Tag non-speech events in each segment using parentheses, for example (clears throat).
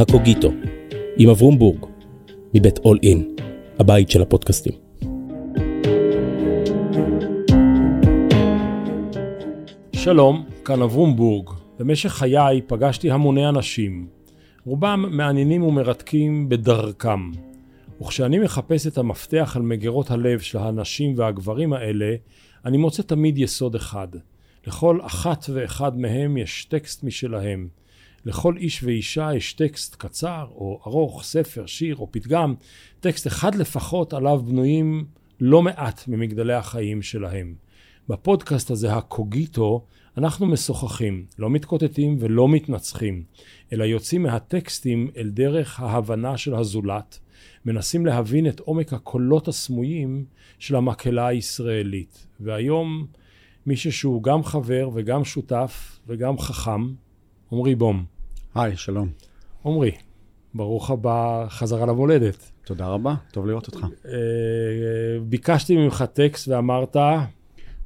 הקוגיטו, עם אברום בורג, מבית אול אין, הבית של הפודקאסטים. שלום, כאן אברום בורג. במשך חיי פגשתי המוני אנשים, רובם מעניינים ומרתקים בדרכם. וכשאני מחפש את המפתח על מגירות הלב של הנשים והגברים האלה, אני מוצא תמיד יסוד אחד. לכל אחת ואחד מהם יש טקסט משלהם. לכל איש ואישה יש טקסט קצר או ארוך, ספר, שיר או פתגם, טקסט אחד לפחות עליו בנויים לא מעט ממגדלי החיים שלהם. בפודקאסט הזה, הקוגיטו, אנחנו משוחחים, לא מתקוטטים ולא מתנצחים, אלא יוצאים מהטקסטים אל דרך ההבנה של הזולת, מנסים להבין את עומק הקולות הסמויים של המקהלה הישראלית. והיום מישהו שהוא גם חבר וגם שותף וגם חכם, עמרי בום. היי, שלום. עמרי, ברוך הבא חזרה למולדת. תודה רבה, טוב לראות אותך. אה, ביקשתי ממך טקסט ואמרת...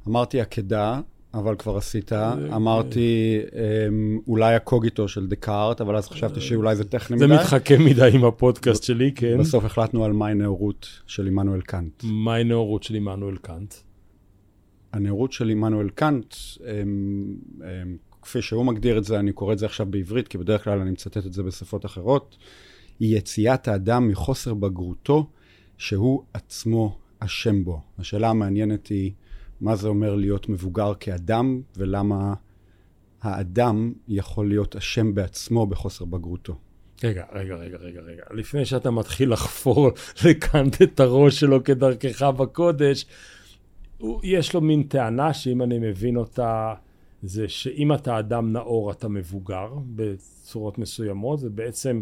אמרתי עקדה, אבל כבר עשית. אמרתי אמ, אולי הקוגיטו של דקארט, אבל אז חשבתי שאולי זה טכני מדי. זה מתחכם מדי עם הפודקאסט שלי, כן. בסוף החלטנו על מהי נאורות של עמנואל קאנט. מהי נאורות של עמנואל קאנט? הנאורות של עמנואל קאנט, אמ, אמ, כפי שהוא מגדיר את זה, אני קורא את זה עכשיו בעברית, כי בדרך כלל אני מצטט את זה בשפות אחרות, היא יציאת האדם מחוסר בגרותו, שהוא עצמו אשם בו. השאלה המעניינת היא, מה זה אומר להיות מבוגר כאדם, ולמה האדם יכול להיות אשם בעצמו בחוסר בגרותו. רגע, רגע, רגע, רגע, רגע. לפני שאתה מתחיל לחפור (laughs) לקנט את הראש שלו כדרכך בקודש, יש לו מין טענה שאם אני מבין אותה, זה שאם אתה אדם נאור אתה מבוגר בצורות מסוימות, ובעצם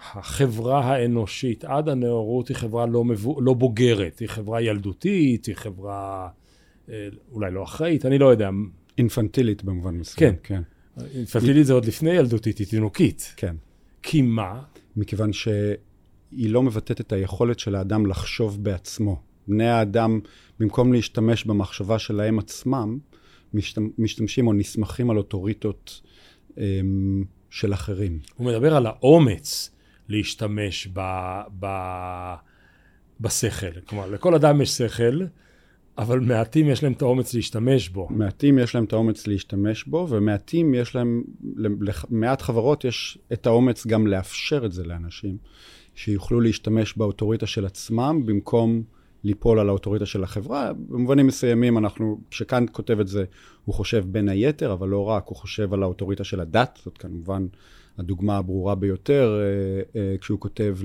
החברה האנושית עד הנאורות היא חברה לא, מבו... לא בוגרת, היא חברה ילדותית, היא חברה אה, אולי לא אחראית, אני לא יודע. אינפנטילית במובן מסוים. כן, כן. אינפנטילית זה עוד לפני ילדותית, היא תינוקית. כן. כי מה? מכיוון שהיא לא מבטאת את היכולת של האדם לחשוב בעצמו. בני האדם, במקום להשתמש במחשבה שלהם עצמם, משתמשים או נסמכים על אוטוריטות אמ, של אחרים. הוא מדבר על האומץ להשתמש ב, ב, בשכל. כלומר, לכל אדם יש שכל, אבל מעטים יש להם את האומץ להשתמש בו. מעטים יש להם את האומץ להשתמש בו, ומעטים יש להם, למעט חברות יש את האומץ גם לאפשר את זה לאנשים, שיוכלו להשתמש באוטוריטה של עצמם במקום ליפול על האוטוריטה של החברה. במובנים מסוימים אנחנו, כשקאנט כותב את זה, הוא חושב בין היתר, אבל לא רק, הוא חושב על האוטוריטה של הדת, זאת כמובן הדוגמה הברורה ביותר, אה, אה, כשהוא כותב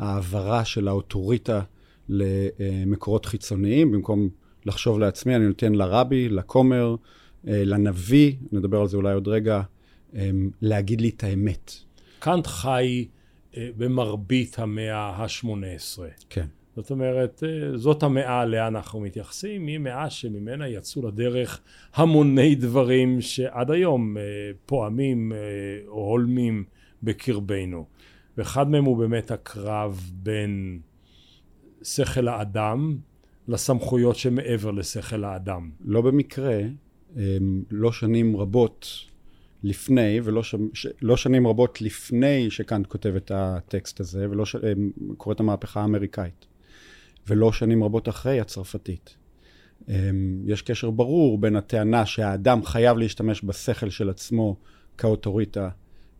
להעברה של האוטוריטה למקורות חיצוניים, במקום לחשוב לעצמי, אני נותן לרבי, לכומר, אה, לנביא, נדבר על זה אולי עוד רגע, להגיד לי את האמת. קאנט חי במרבית המאה ה-18. כן. זאת אומרת, אה, זאת המאה עליה אנחנו מתייחסים, היא מאה שממנה יצאו לדרך המוני דברים שעד היום אה, פועמים אה, או הולמים בקרבנו. ואחד מהם הוא באמת הקרב בין שכל האדם לסמכויות שמעבר לשכל האדם. לא במקרה, לא שנים רבות לפני, ולא ש... לא שנים רבות לפני שקאנט כותב את הטקסט הזה, ולא ש... קורא את המהפכה האמריקאית. ולא שנים רבות אחרי הצרפתית. אמ, יש קשר ברור בין הטענה שהאדם חייב להשתמש בשכל של עצמו כאוטוריטה,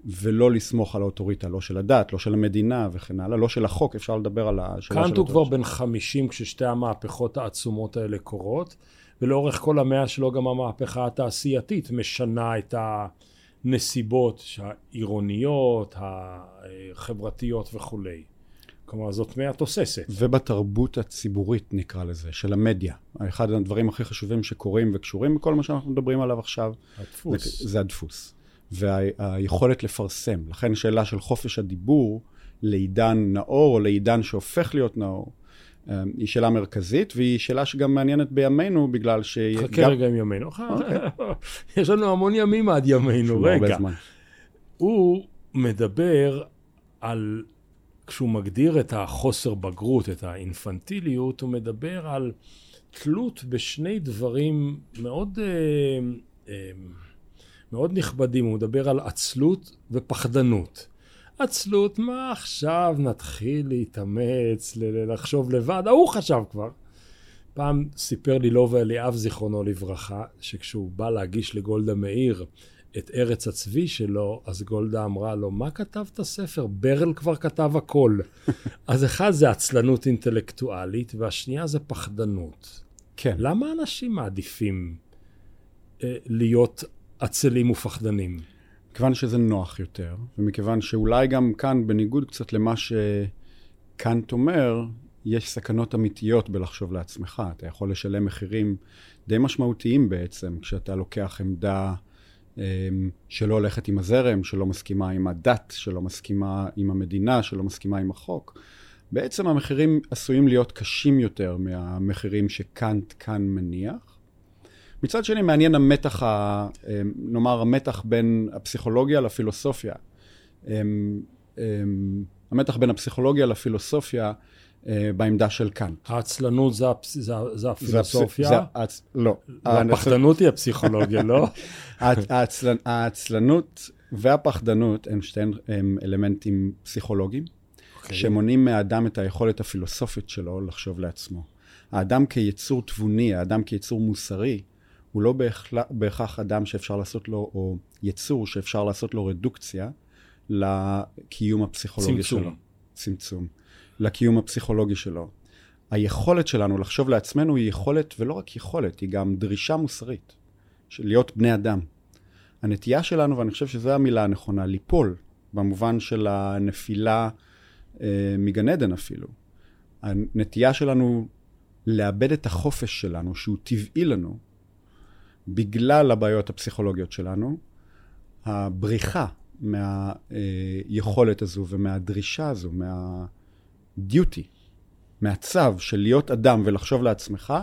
ולא לסמוך על האוטוריטה, לא של הדת, לא של המדינה וכן הלאה, לא של החוק, אפשר לדבר על השאלה של... קאנט הוא כבר בן 50 כששתי המהפכות העצומות האלה קורות, ולאורך כל המאה שלו גם המהפכה התעשייתית משנה את הנסיבות העירוניות, החברתיות וכולי. כלומר, זאת מאה תוססת. ובתרבות הציבורית, נקרא לזה, של המדיה. אחד הדברים הכי חשובים שקורים וקשורים בכל מה שאנחנו מדברים עליו עכשיו, הדפוס. זה, זה הדפוס. והיכולת לפרסם. לכן שאלה של חופש הדיבור לעידן נאור, או לעידן שהופך להיות נאור, אה, היא שאלה מרכזית, והיא שאלה שגם מעניינת בימינו, בגלל ש... חכה גם... רגע עם ימינו. (laughs) אוקיי. (laughs) יש לנו המון ימים עד ימינו, רגע. הוא מדבר על כשהוא מגדיר את החוסר בגרות, את האינפנטיליות, הוא מדבר על תלות בשני דברים מאוד, אה, אה, מאוד נכבדים. הוא מדבר על עצלות ופחדנות. עצלות, מה עכשיו נתחיל להתאמץ, לחשוב לבד? ההוא חשב כבר. פעם סיפר לי לובה אליאב, זיכרונו לברכה, שכשהוא בא להגיש לגולדה מאיר את ארץ הצבי שלו, אז גולדה אמרה לו, מה כתבת ספר? ברל כבר כתב הכל. (laughs) אז אחד זה עצלנות אינטלקטואלית, והשנייה זה פחדנות. כן. למה אנשים מעדיפים אה, להיות עצלים ופחדנים? מכיוון שזה נוח יותר, ומכיוון שאולי גם כאן, בניגוד קצת למה שקאנט אומר, יש סכנות אמיתיות בלחשוב לעצמך. אתה יכול לשלם מחירים די משמעותיים בעצם, כשאתה לוקח עמדה שלא הולכת עם הזרם, שלא מסכימה עם הדת, שלא מסכימה עם המדינה, שלא מסכימה עם החוק. בעצם המחירים עשויים להיות קשים יותר מהמחירים שקאנט כאן מניח. מצד שני, מעניין המתח, ה, אמ, נאמר, המתח בין הפסיכולוגיה לפילוסופיה. אמ, המתח בין הפסיכולוגיה לפילוסופיה בעמדה של קאנט. העצלנות זה, הפס... זה, זה הפילוסופיה? זה, הצ... לא. הפחדנות היא הפסיכולוגיה, לא? (laughs) העצל... העצלנות והפחדנות הם שתיהן הם אלמנטים פסיכולוגיים, okay. אוקיי. שמונעים מהאדם את היכולת הפילוסופית שלו לחשוב לעצמו. האדם כיצור תבוני, האדם כיצור מוסרי, הוא לא בהכרח, בהכרח אדם שאפשר לעשות לו, או יצור שאפשר לעשות לו רדוקציה לקיום הפסיכולוגי צמצום. שלו. צמצום. לקיום הפסיכולוגי שלו. היכולת שלנו לחשוב לעצמנו היא יכולת, ולא רק יכולת, היא גם דרישה מוסרית, של להיות בני אדם. הנטייה שלנו, ואני חושב שזו המילה הנכונה, ליפול, במובן של הנפילה אה, מגן עדן אפילו. הנטייה שלנו לאבד את החופש שלנו, שהוא טבעי לנו, בגלל הבעיות הפסיכולוגיות שלנו, הבריחה מהיכולת הזו ומהדרישה הזו, מה... דיוטי, מהצו של להיות אדם ולחשוב לעצמך,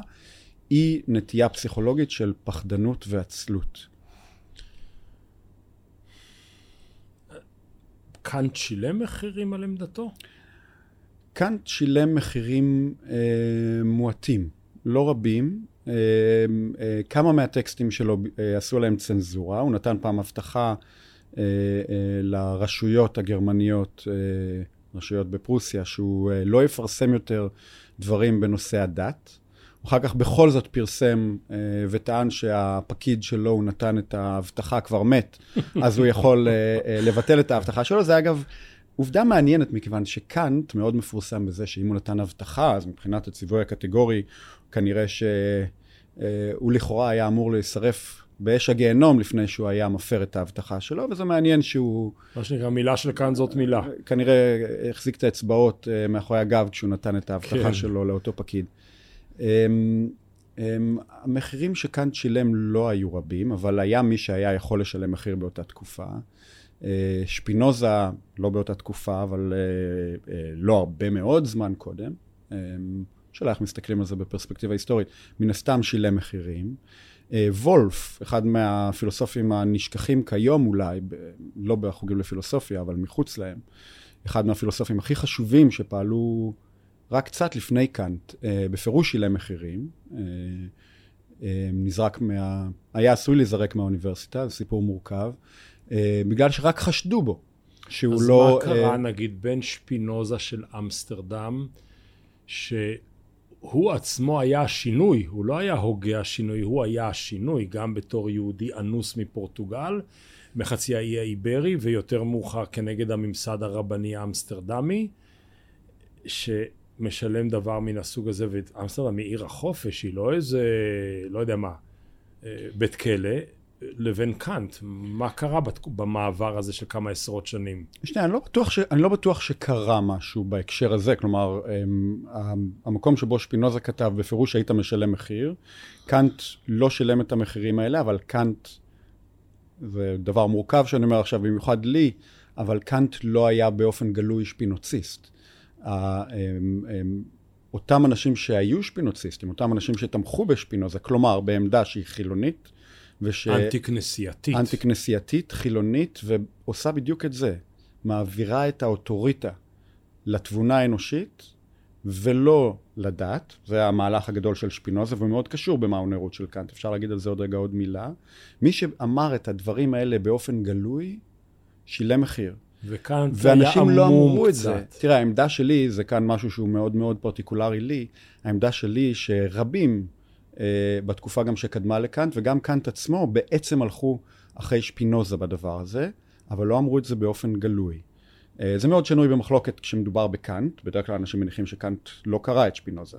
היא נטייה פסיכולוגית של פחדנות ועצלות. קאנט שילם מחירים על עמדתו? קאנט שילם מחירים אה, מועטים, לא רבים. אה, אה, כמה מהטקסטים שלו אה, עשו להם צנזורה, הוא נתן פעם הבטחה אה, אה, לרשויות הגרמניות אה, רשויות בפרוסיה, שהוא אה, לא יפרסם יותר דברים בנושא הדת. אחר כך בכל זאת פרסם אה, וטען שהפקיד שלו, הוא נתן את ההבטחה, כבר מת, (laughs) אז הוא יכול אה, לבטל את ההבטחה שלו. זה אגב עובדה מעניינת, מכיוון שקאנט מאוד מפורסם בזה שאם הוא נתן הבטחה, אז מבחינת הציווי הקטגורי, כנראה שהוא לכאורה היה אמור להישרף באש הגיהנום לפני שהוא היה מפר את ההבטחה שלו, וזה מעניין שהוא... מה שנקרא, מילה של כאן זאת מילה. כנראה החזיק את האצבעות אה, מאחורי הגב כשהוא נתן את ההבטחה כן. שלו לאותו פקיד. אמ, אמ, המחירים שקאנט שילם לא היו רבים, אבל היה מי שהיה יכול לשלם מחיר באותה תקופה. אה, שפינוזה, לא באותה תקופה, אבל אה, לא הרבה מאוד זמן קודם. אמ, שאלה איך מסתכלים על זה בפרספקטיבה היסטורית. מן הסתם שילם מחירים. אה, וולף, אחד מהפילוסופים הנשכחים כיום אולי, לא בחוגים לפילוסופיה, אבל מחוץ להם, אחד מהפילוסופים הכי חשובים שפעלו רק קצת לפני קאנט, אה, בפירוש שילם מחירים. אה, נזרק מה... היה עשוי להיזרק מהאוניברסיטה, זה סיפור מורכב, בגלל שרק חשדו בו, שהוא אז לא... אז מה קרה, נגיד, בין שפינוזה של אמסטרדם, ש... הוא עצמו היה השינוי, הוא לא היה הוגה השינוי, הוא היה השינוי, גם בתור יהודי אנוס מפורטוגל, מחצי האי האיברי, ויותר מאוחר כנגד הממסד הרבני האמסטרדמי, שמשלם דבר מן הסוג הזה, ואמסטרדם היא עיר החופש, היא לא איזה, לא יודע מה, אה, בית כלא, לבין קאנט? מה קרה במעבר הזה של כמה עשרות שנים? שנייה, אני לא בטוח, ש... אני לא בטוח שקרה משהו בהקשר הזה. כלומר, אמ, המקום שבו שפינוזה כתב, בפירוש היית משלם מחיר. קאנט לא שילם את המחירים האלה, אבל קאנט, זה דבר מורכב שאני אומר עכשיו, במיוחד לי, אבל קאנט לא היה באופן גלוי שפינוציסט. אמ, אמ, אותם אנשים שהיו שפינוציסטים, אותם אנשים שתמכו בשפינוזה, כלומר בעמדה שהיא חילונית, וש... אנטי-כנסייתית. אנטי-כנסייתית, חילונית, ועושה בדיוק את זה. מעבירה את האוטוריטה לתבונה האנושית, ולא לדת. זה המהלך הגדול של שפינוזה, והוא מאוד קשור במאונרות של קאנט. אפשר להגיד על זה עוד רגע עוד מילה. מי שאמר את הדברים האלה באופן גלוי, שילם מחיר. וכאן ואנשים לא אמרו את זה. קצת. תראה, העמדה שלי, זה כאן משהו שהוא מאוד מאוד פרטיקולרי לי, העמדה שלי שרבים, בתקופה גם שקדמה לקאנט, וגם קאנט עצמו, בעצם הלכו אחרי שפינוזה בדבר הזה, אבל לא אמרו את זה באופן גלוי. אה, זה מאוד שנוי במחלוקת כשמדובר בקאנט, בדרך כלל אנשים מניחים שקאנט לא קרא את שפינוזה.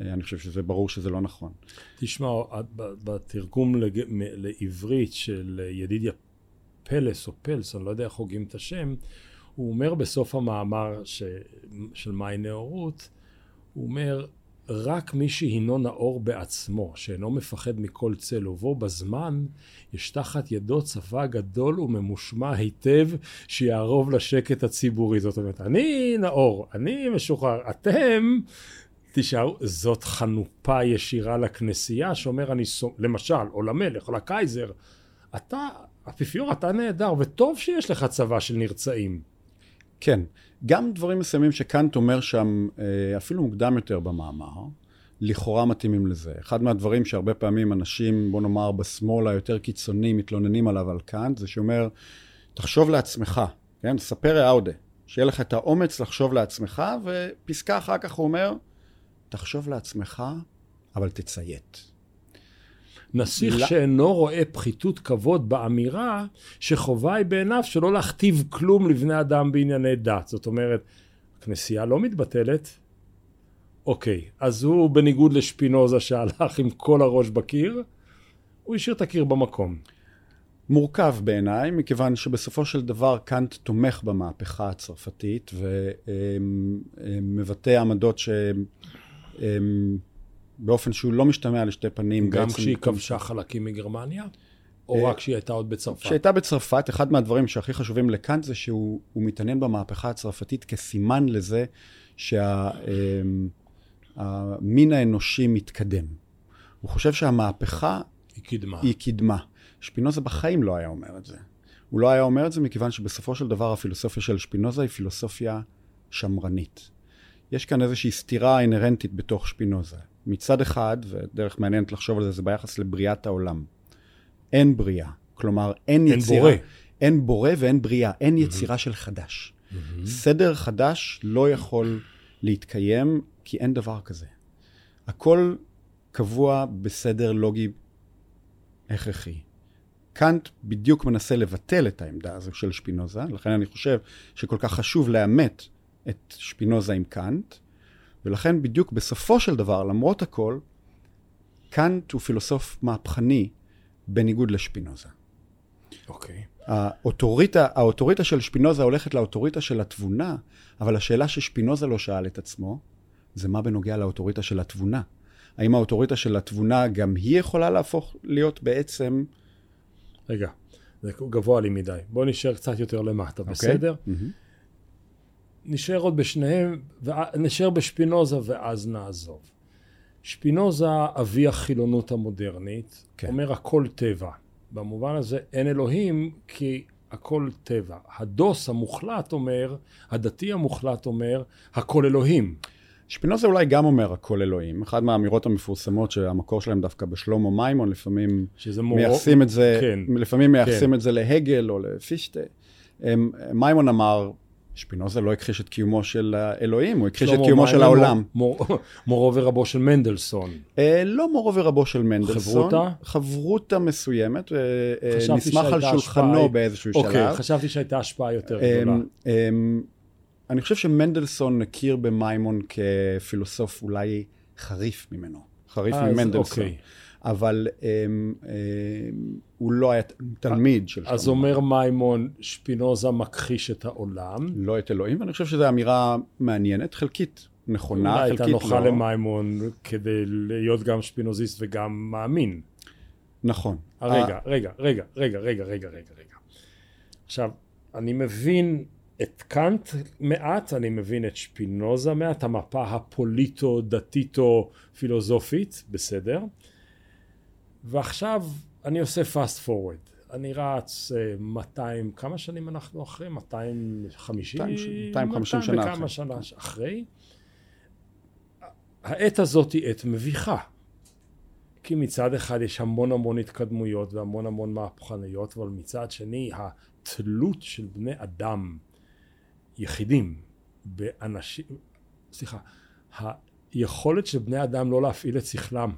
אה, אני חושב שזה ברור שזה לא נכון. תשמע, בתרגום לג- לעברית של ידידיה פלס או פלס, אני לא יודע איך הוגים את השם, הוא אומר בסוף המאמר ש... של מהי נאורות, הוא אומר, רק מי שהינו נאור בעצמו, שאינו מפחד מכל צל ובו בזמן, יש תחת ידו צבא גדול וממושמע היטב שיערוב לשקט הציבורי. זאת אומרת, אני נאור, אני משוחרר, אתם תישארו, זאת חנופה ישירה לכנסייה שאומר אני, סו- למשל, או למלך, או לקייזר, אתה, אפיפיור, אתה נהדר, וטוב שיש לך צבא של נרצעים. כן, גם דברים מסוימים שקאנט אומר שם, אה, אפילו מוקדם יותר במאמר, לכאורה מתאימים לזה. אחד מהדברים שהרבה פעמים אנשים, בוא נאמר, בשמאל היותר קיצוני, מתלוננים עליו על קאנט, זה שאומר, תחשוב לעצמך, כן? ספר אאודה, שיהיה לך את האומץ לחשוב לעצמך, ופסקה אחר כך הוא אומר, תחשוב לעצמך, אבל תציית. נסיך לא- שאינו רואה פחיתות כבוד באמירה שחובה היא בעיניו שלא להכתיב כלום לבני אדם בענייני דת. זאת אומרת, הכנסייה לא מתבטלת. אוקיי, אז הוא בניגוד לשפינוזה שהלך עם כל הראש בקיר, הוא השאיר את הקיר במקום. מורכב בעיניי, מכיוון שבסופו של דבר קאנט תומך במהפכה הצרפתית ומבטא עמדות שבאופן שהוא לא משתמע לשתי פנים. גם בעצם- כשהיא כבשה חלקים מגרמניה? או אה, רק כשהיא הייתה עוד בצרפת? כשהייתה בצרפת, אחד מהדברים שהכי חשובים לקאנט זה שהוא הוא מתעניין במהפכה הצרפתית כסימן לזה שהמין האנושי מתקדם. הוא חושב שהמהפכה היא קידמה. היא קידמה. שפינוזה בחיים לא היה אומר את זה. הוא לא היה אומר את זה מכיוון שבסופו של דבר הפילוסופיה של שפינוזה היא פילוסופיה שמרנית. יש כאן איזושהי סתירה אינהרנטית בתוך שפינוזה. מצד אחד, ודרך מעניינת לחשוב על זה, זה ביחס לבריאת העולם. אין בריאה. כלומר, אין אין יצירה. בורא. אין בורא ואין בריאה. אין יצירה של חדש. סדר חדש לא יכול להתקיים, כי אין דבר כזה. הכל קבוע בסדר לוגי הכרחי. קאנט בדיוק מנסה לבטל את העמדה הזו של שפינוזה, לכן אני חושב שכל כך חשוב לעמת את שפינוזה עם קאנט, ולכן בדיוק בסופו של דבר, למרות הכל, קאנט הוא פילוסוף מהפכני בניגוד לשפינוזה. אוקיי. האוטוריטה, האוטוריטה של שפינוזה הולכת לאוטוריטה של התבונה, אבל השאלה ששפינוזה לא שאל את עצמו, זה מה בנוגע לאוטוריטה של התבונה. האם האוטוריטה של התבונה גם היא יכולה להפוך להיות בעצם... רגע, זה גבוה לי מדי. בוא נשאר קצת יותר למטה, אוקיי? בסדר? מהמם. נשאר עוד בשניהם, נשאר בשפינוזה ואז נעזוב. שפינוזה, אבי החילונות המודרנית, כן. אומר הכל טבע. במובן הזה אין אלוהים כי הכל טבע. הדוס המוחלט אומר, הדתי המוחלט אומר, הכל אלוהים. שפינוזה אולי גם אומר הכל אלוהים. אחת מהאמירות המפורסמות שהמקור שלהם דווקא בשלמה מימון, לפעמים מור... מייחסים את זה, כן. לפעמים מייחסים כן. את זה להגל או לפישטה. הם- מימון אמר, שפינוזה לא הכחיש את קיומו של האלוהים, הוא הכחיש את קיומו של העולם. מור, מורו ורבו של מנדלסון. אה, לא מורו ורבו של מנדלסון. חברותא? חברותא מסוימת, אה, אה, נסמך על שולחנו השפעה- באיזשהו אוקיי, שלב. חשבתי שהייתה השפעה יותר אה, גדולה. אה, אני חושב שמנדלסון הכיר במימון כפילוסוף אולי חריף ממנו, חריף ממנדלסון. אוקיי. אבל אה, אה, הוא לא היה תלמיד של אז שלמה. אומר מימון, שפינוזה מכחיש את העולם. לא את אלוהים, ואני חושב שזו אמירה מעניינת, חלקית נכונה, אולי הייתה חלקית נוחה לא. למימון כדי להיות גם שפינוזיסט וגם מאמין. נכון. רגע, רגע, רגע, רגע, רגע, רגע, רגע, רגע. עכשיו, אני מבין את קאנט מעט, אני מבין את שפינוזה מעט, המפה הפוליטו-דתיתו-פילוסופית, בסדר. ועכשיו אני עושה fast forward. אני רץ אה, 200, כמה שנים אנחנו אחרי? 250? 250 שנה וכמה אחרי. שנה אחרי. העת הזאת היא עת מביכה. כי מצד אחד יש המון המון התקדמויות והמון המון מהפכניות, אבל מצד שני התלות של בני אדם, יחידים, באנשים, סליחה, היכולת של בני אדם לא להפעיל את שכלם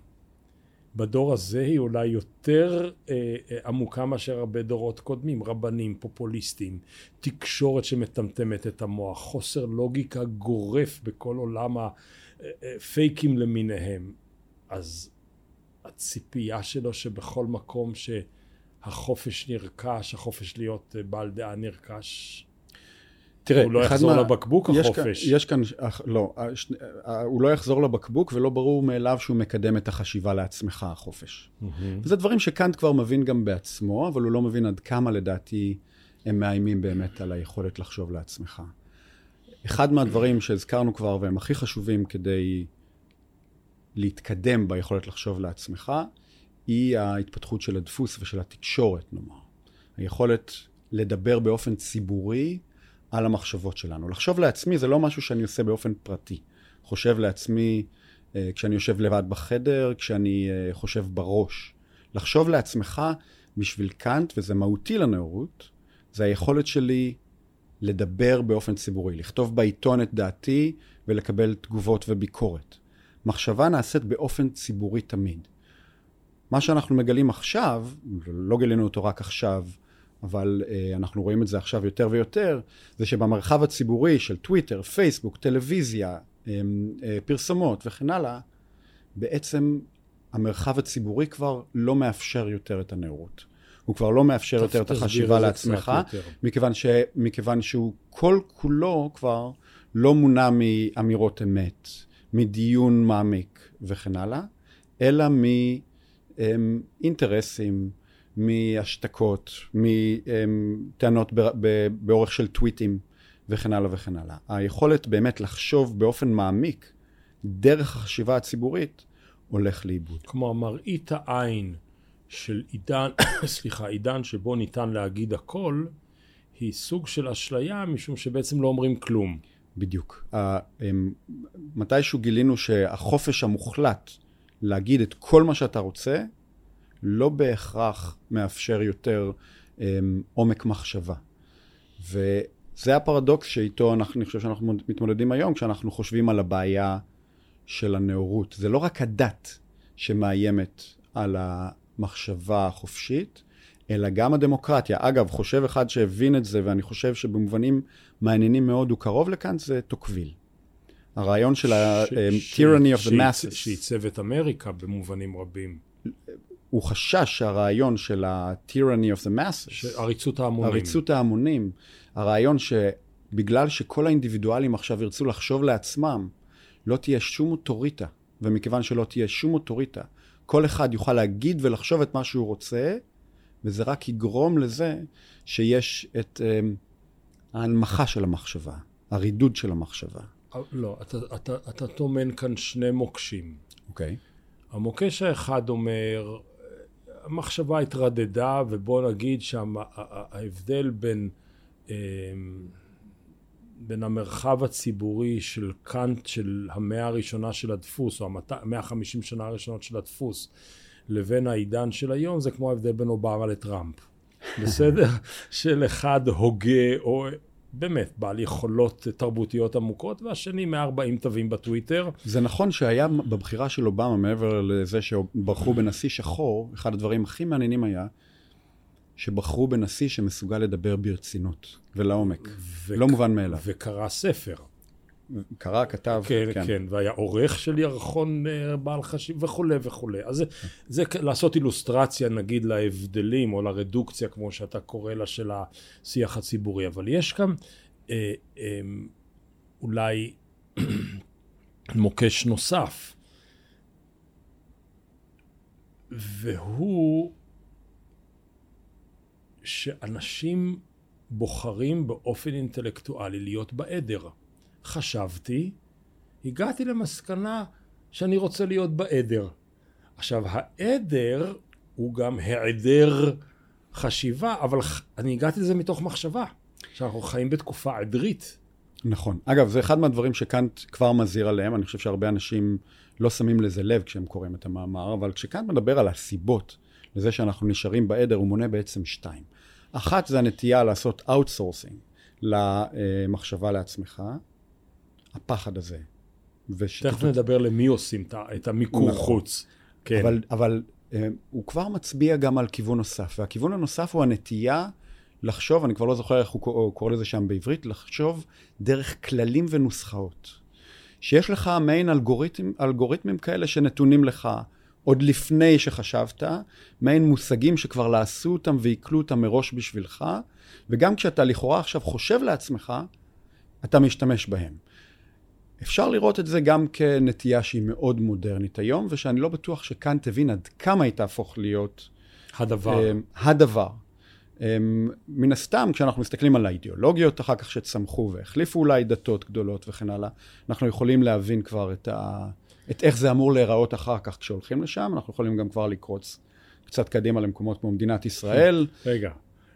בדור הזה היא אולי יותר אה, אה, עמוקה מאשר הרבה דורות קודמים, רבנים, פופוליסטים, תקשורת שמטמטמת את המוח, חוסר לוגיקה גורף בכל עולם הפייקים אה, למיניהם. אז הציפייה שלו שבכל מקום שהחופש נרכש, החופש להיות בעל דעה נרכש, תראה, הוא לא יחזור מה... לבקבוק יש החופש. כאן, יש כאן, לא, הוא לא יחזור לבקבוק ולא ברור מאליו שהוא מקדם את החשיבה לעצמך, החופש. Mm-hmm. וזה דברים שקאנט כבר מבין גם בעצמו, אבל הוא לא מבין עד כמה לדעתי הם מאיימים באמת על היכולת לחשוב לעצמך. אחד מהדברים שהזכרנו כבר והם הכי חשובים כדי להתקדם ביכולת לחשוב לעצמך, היא ההתפתחות של הדפוס ושל התקשורת, נאמר. היכולת לדבר באופן ציבורי על המחשבות שלנו. לחשוב לעצמי זה לא משהו שאני עושה באופן פרטי. חושב לעצמי אה, כשאני יושב לבד בחדר, כשאני אה, חושב בראש. לחשוב לעצמך בשביל קאנט, וזה מהותי לנאורות, זה היכולת שלי לדבר באופן ציבורי, לכתוב בעיתון את דעתי ולקבל תגובות וביקורת. מחשבה נעשית באופן ציבורי תמיד. מה שאנחנו מגלים עכשיו, לא גילינו אותו רק עכשיו, אבל uh, אנחנו רואים את זה עכשיו יותר ויותר, זה שבמרחב הציבורי של טוויטר, פייסבוק, טלוויזיה, um, uh, פרסומות וכן הלאה, בעצם המרחב הציבורי כבר לא מאפשר יותר את הנאורות. הוא כבר לא מאפשר יותר את החשיבה לעצמך, מכיוון, ש, מכיוון שהוא כל כולו כבר לא מונע מאמירות אמת, מדיון מעמיק וכן הלאה, אלא מאינטרסים, מהשתקות, מטענות באורך של טוויטים וכן הלאה וכן הלאה. היכולת באמת לחשוב באופן מעמיק דרך החשיבה הציבורית הולך לאיבוד. כלומר, מראית העין של עידן, (coughs) סליחה, עידן שבו ניתן להגיד הכל, היא סוג של אשליה משום שבעצם לא אומרים כלום. בדיוק. מתישהו גילינו שהחופש המוחלט להגיד את כל מה שאתה רוצה, לא בהכרח מאפשר יותר um, עומק מחשבה. וזה הפרדוקס שאיתו אנחנו, אני חושב שאנחנו מתמודדים היום, כשאנחנו חושבים על הבעיה של הנאורות. זה לא רק הדת שמאיימת על המחשבה החופשית, אלא גם הדמוקרטיה. אגב, חושב אחד שהבין את זה, ואני חושב שבמובנים מעניינים מאוד הוא קרוב לכאן, זה טוקוויל. הרעיון של ה-tyranny of the masses. שעיצב את אמריקה במובנים רבים. הוא חשש שהרעיון של ה-tyranny of the masses, עריצות ההמונים, עריצות ההמונים, הרעיון שבגלל שכל האינדיבידואלים עכשיו ירצו לחשוב לעצמם, לא תהיה שום אוטוריטה, ומכיוון שלא תהיה שום אוטוריטה, כל אחד יוכל להגיד ולחשוב את מה שהוא רוצה, וזה רק יגרום לזה שיש את um, ההנמכה של המחשבה, הרידוד של המחשבה. אה, לא, אתה, אתה, אתה טומן כאן שני מוקשים. אוקיי. Okay. המוקש האחד אומר, המחשבה התרדדה, ובוא נגיד שההבדל בין, אמ, בין המרחב הציבורי של קאנט של המאה הראשונה של הדפוס, או המאה החמישים שנה הראשונות של הדפוס, לבין העידן של היום, זה כמו ההבדל בין אובמה לטראמפ. (laughs) בסדר? של אחד הוגה או באמת בעל יכולות תרבותיות עמוקות, והשני 140 תווים בטוויטר. זה נכון שהיה בבחירה של אובמה, מעבר לזה שבחרו בנשיא שחור, אחד הדברים הכי מעניינים היה שבחרו בנשיא שמסוגל לדבר ברצינות ולעומק. ו- לא מובן מאליו. וקרא ספר. קרא, כתב, כן. כן, כן, והיה עורך של ירחון אה, בעל חשיב וכולי וכולי. אז זה, זה לעשות אילוסטרציה נגיד להבדלים או לרדוקציה, כמו שאתה קורא לה, של השיח הציבורי. אבל יש כאן אה, אה, אולי (clears throat) מוקש נוסף, והוא שאנשים בוחרים באופן אינטלקטואלי להיות בעדר. חשבתי, הגעתי למסקנה שאני רוצה להיות בעדר. עכשיו, העדר הוא גם היעדר חשיבה, אבל אני הגעתי לזה מתוך מחשבה, שאנחנו חיים בתקופה עדרית. נכון. אגב, זה אחד מהדברים שקאנט כבר מזהיר עליהם, אני חושב שהרבה אנשים לא שמים לזה לב כשהם קוראים את המאמר, אבל כשקאנט מדבר על הסיבות לזה שאנחנו נשארים בעדר, הוא מונה בעצם שתיים. אחת זה הנטייה לעשות outsourcing למחשבה לעצמך, הפחד הזה. תכף נדבר למי עושים את המיקור נכון. חוץ. כן. אבל, אבל אה, הוא כבר מצביע גם על כיוון נוסף, והכיוון הנוסף הוא הנטייה לחשוב, אני כבר לא זוכר איך הוא קורא לזה שם בעברית, לחשוב דרך כללים ונוסחאות. שיש לך מעין אלגוריתם, אלגוריתמים כאלה שנתונים לך עוד לפני שחשבת, מעין מושגים שכבר לעשו אותם ועיכלו אותם מראש בשבילך, וגם כשאתה לכאורה עכשיו חושב לעצמך, אתה משתמש בהם. אפשר לראות את זה גם כנטייה שהיא מאוד מודרנית היום, ושאני לא בטוח שכאן תבין עד כמה היא תהפוך להיות... הדבר. Um, הדבר. Um, מן הסתם, כשאנחנו מסתכלים על האידיאולוגיות אחר כך שצמחו והחליפו אולי דתות גדולות וכן הלאה, אנחנו יכולים להבין כבר את, ה, את איך זה אמור להיראות אחר כך כשהולכים לשם, אנחנו יכולים גם כבר לקרוץ קצת קדימה למקומות כמו מדינת ישראל. (laughs) רגע,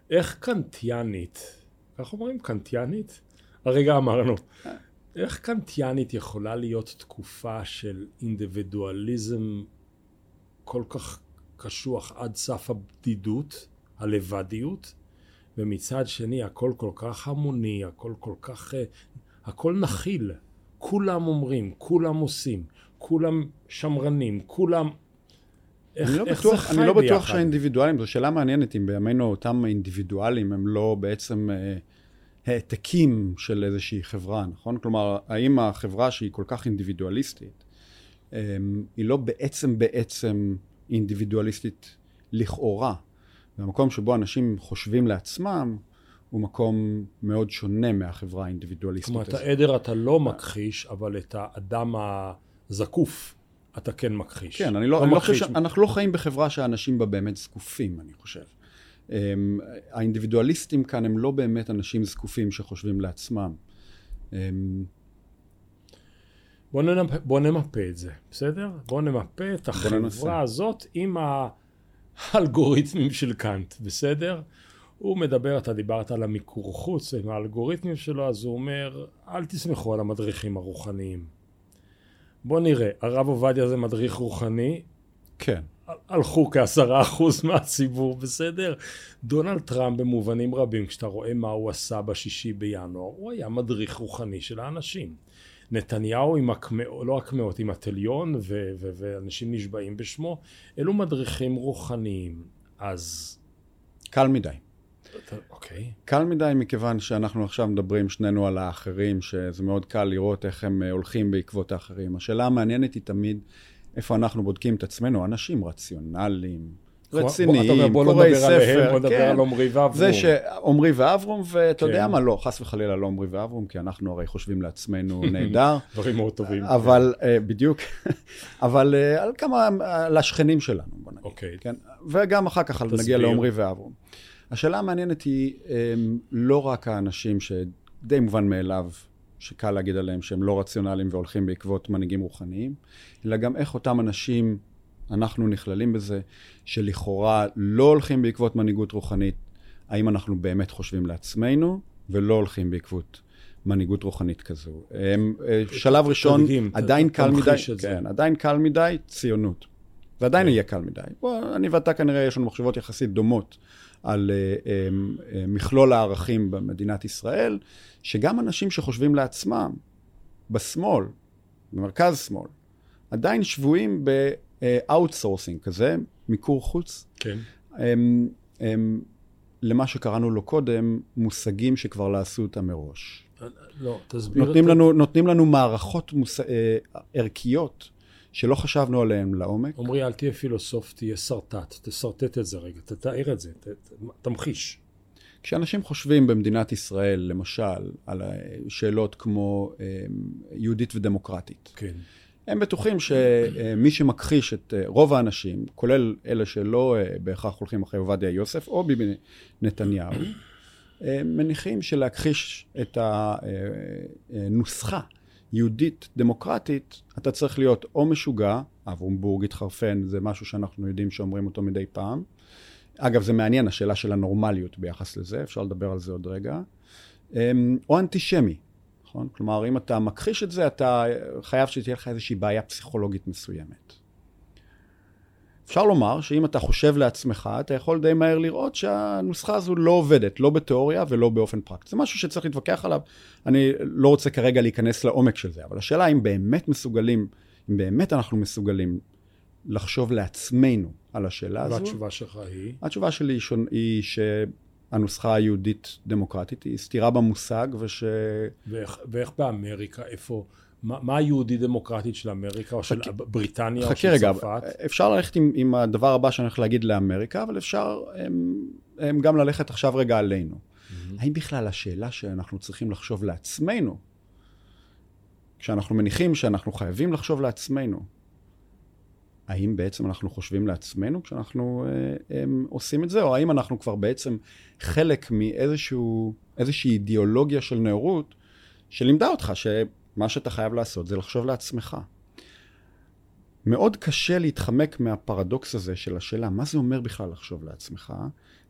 איך קנטיאנית, איך אומרים קנטיאנית? הרגע אמרנו. איך קנטיאנית יכולה להיות תקופה של אינדיבידואליזם כל כך קשוח עד סף הבדידות, הלבדיות, ומצד שני הכל כל כך המוני, הכל כל כך... אה, הכל נכיל. כולם אומרים, כולם עושים, כולם שמרנים, כולם... איך, אני לא איך בטוח, זה חי ביחד? אני לא בטוח שהאינדיבידואלים, זו שאלה מעניינת אם בימינו אותם אינדיבידואלים הם לא בעצם... אה, העתקים של איזושהי חברה, נכון? כלומר, האם החברה שהיא כל כך אינדיבידואליסטית, אמ, היא לא בעצם בעצם אינדיבידואליסטית לכאורה. והמקום שבו אנשים חושבים לעצמם, הוא מקום מאוד שונה מהחברה האינדיבידואליסטית הזאת. זאת אומרת, העדר אתה לא מכחיש, אבל את האדם הזקוף אתה כן מכחיש. כן, אני לא, לא אני לא חושב, אנחנו לא חיים בחברה שהאנשים בה באמת זקופים, אני חושב. אמ, האינדיבידואליסטים כאן הם לא באמת אנשים זקופים שחושבים לעצמם. אמ, בוא נמפה, בוא נמפה את זה, בסדר? בוא נמפה את החברה הזאת עם האלגוריתמים של קאנט, בסדר? הוא מדבר, אתה דיברת על המיקור חוץ עם האלגוריתמים שלו, אז הוא אומר, אל תסמכו על המדריכים הרוחניים. בוא נראה, הרב עובדיה זה מדריך רוחני? כן. הלכו כעשרה אחוז מהציבור, בסדר? דונלד טראמפ במובנים רבים, כשאתה רואה מה הוא עשה בשישי בינואר, הוא היה מדריך רוחני של האנשים. נתניהו עם הקמאות, לא הקמאות, עם התליון, ו- ו- ואנשים נשבעים בשמו, אלו מדריכים רוחניים. אז... קל מדי. אוקיי. Okay. קל מדי מכיוון שאנחנו עכשיו מדברים שנינו על האחרים, שזה מאוד קל לראות איך הם אה, הולכים בעקבות האחרים. השאלה המעניינת היא תמיד איפה אנחנו בודקים את עצמנו, אנשים רציונליים, רציניים, קוראי ספר. עליהם, בוא נדבר כן. על עמרי ואברום. זה שעמרי ואברום, ואתה כן. יודע מה, לא, חס וחלילה לא עמרי ואברום, כי אנחנו הרי חושבים לעצמנו (laughs) נהדר. דברים מאוד טובים. אבל, כן. uh, בדיוק, (laughs) אבל uh, על כמה, על השכנים שלנו, בוא נגיד. אוקיי. כן? וגם אחר כך נגיע לעמרי ואברום. השאלה המעניינת היא לא רק האנשים שדי מובן מאליו שקל להגיד עליהם שהם לא רציונליים והולכים בעקבות מנהיגים רוחניים, אלא גם איך אותם אנשים, אנחנו נכללים בזה, שלכאורה לא הולכים בעקבות מנהיגות רוחנית, האם אנחנו באמת חושבים לעצמנו, ולא הולכים בעקבות מנהיגות רוחנית כזו. הם, אה, שלב ראשון, עדיין קל מדי, כן, עדיין קל מדי, ציונות. ועדיין כן. יהיה קל מדי. בוא, אני ואתה כנראה יש לנו מחשבות יחסית דומות על uh, um, uh, מכלול הערכים במדינת ישראל, שגם אנשים שחושבים לעצמם, בשמאל, במרכז שמאל, עדיין שבויים ב-outsourcing כזה, מיקור חוץ. כן. הם, הם, למה שקראנו לו קודם, מושגים שכבר לא עשו אותם מראש. לא, תסביר נותנים את... לנו, נותנים לנו מערכות מוס... אה, ערכיות שלא חשבנו עליהן לעומק. עמרי, אל תהיה פילוסוף, תהיה שרטט. תשרטט את זה רגע, תתאר את זה, ת, תמחיש. כשאנשים חושבים במדינת ישראל, למשל, על שאלות כמו אה, יהודית ודמוקרטית, כן. הם בטוחים שמי שמכחיש את אה, רוב האנשים, כולל אלה שלא אה, בהכרח הולכים אחרי עובדיה יוסף או ביבי נתניהו, מניחים שלהכחיש את הנוסחה יהודית דמוקרטית, אתה צריך להיות או משוגע, אברום בורג התחרפן, זה משהו שאנחנו יודעים שאומרים אותו מדי פעם, אגב, זה מעניין, השאלה של הנורמליות ביחס לזה, אפשר לדבר על זה עוד רגע. אמ, או אנטישמי, נכון? כלומר, אם אתה מכחיש את זה, אתה חייב שתהיה לך איזושהי בעיה פסיכולוגית מסוימת. אפשר לומר שאם אתה חושב לעצמך, אתה יכול די מהר לראות שהנוסחה הזו לא עובדת, לא בתיאוריה ולא באופן פרקטי. זה משהו שצריך להתווכח עליו. אני לא רוצה כרגע להיכנס לעומק של זה, אבל השאלה אם באמת מסוגלים, אם באמת אנחנו מסוגלים לחשוב לעצמנו על השאלה הזו. והתשובה שלך היא? התשובה שלי היא, שונ... היא שהנוסחה היהודית דמוקרטית היא סתירה במושג וש... ואיך, ואיך באמריקה, איפה... מה, מה היהודי דמוקרטית של אמריקה או של בריטניה או של רגע, צרפת? אפשר ללכת עם, עם הדבר הבא שאני הולך להגיד לאמריקה, אבל אפשר הם, הם גם ללכת עכשיו רגע עלינו. Mm-hmm. האם בכלל השאלה שאנחנו צריכים לחשוב לעצמנו, כשאנחנו מניחים שאנחנו חייבים לחשוב לעצמנו, האם בעצם אנחנו חושבים לעצמנו כשאנחנו אה, עושים את זה, או האם אנחנו כבר בעצם חלק מאיזושהי אידיאולוגיה של נאורות שלימדה אותך ש... מה שאתה חייב לעשות זה לחשוב לעצמך. מאוד קשה להתחמק מהפרדוקס הזה של השאלה, מה זה אומר בכלל לחשוב לעצמך,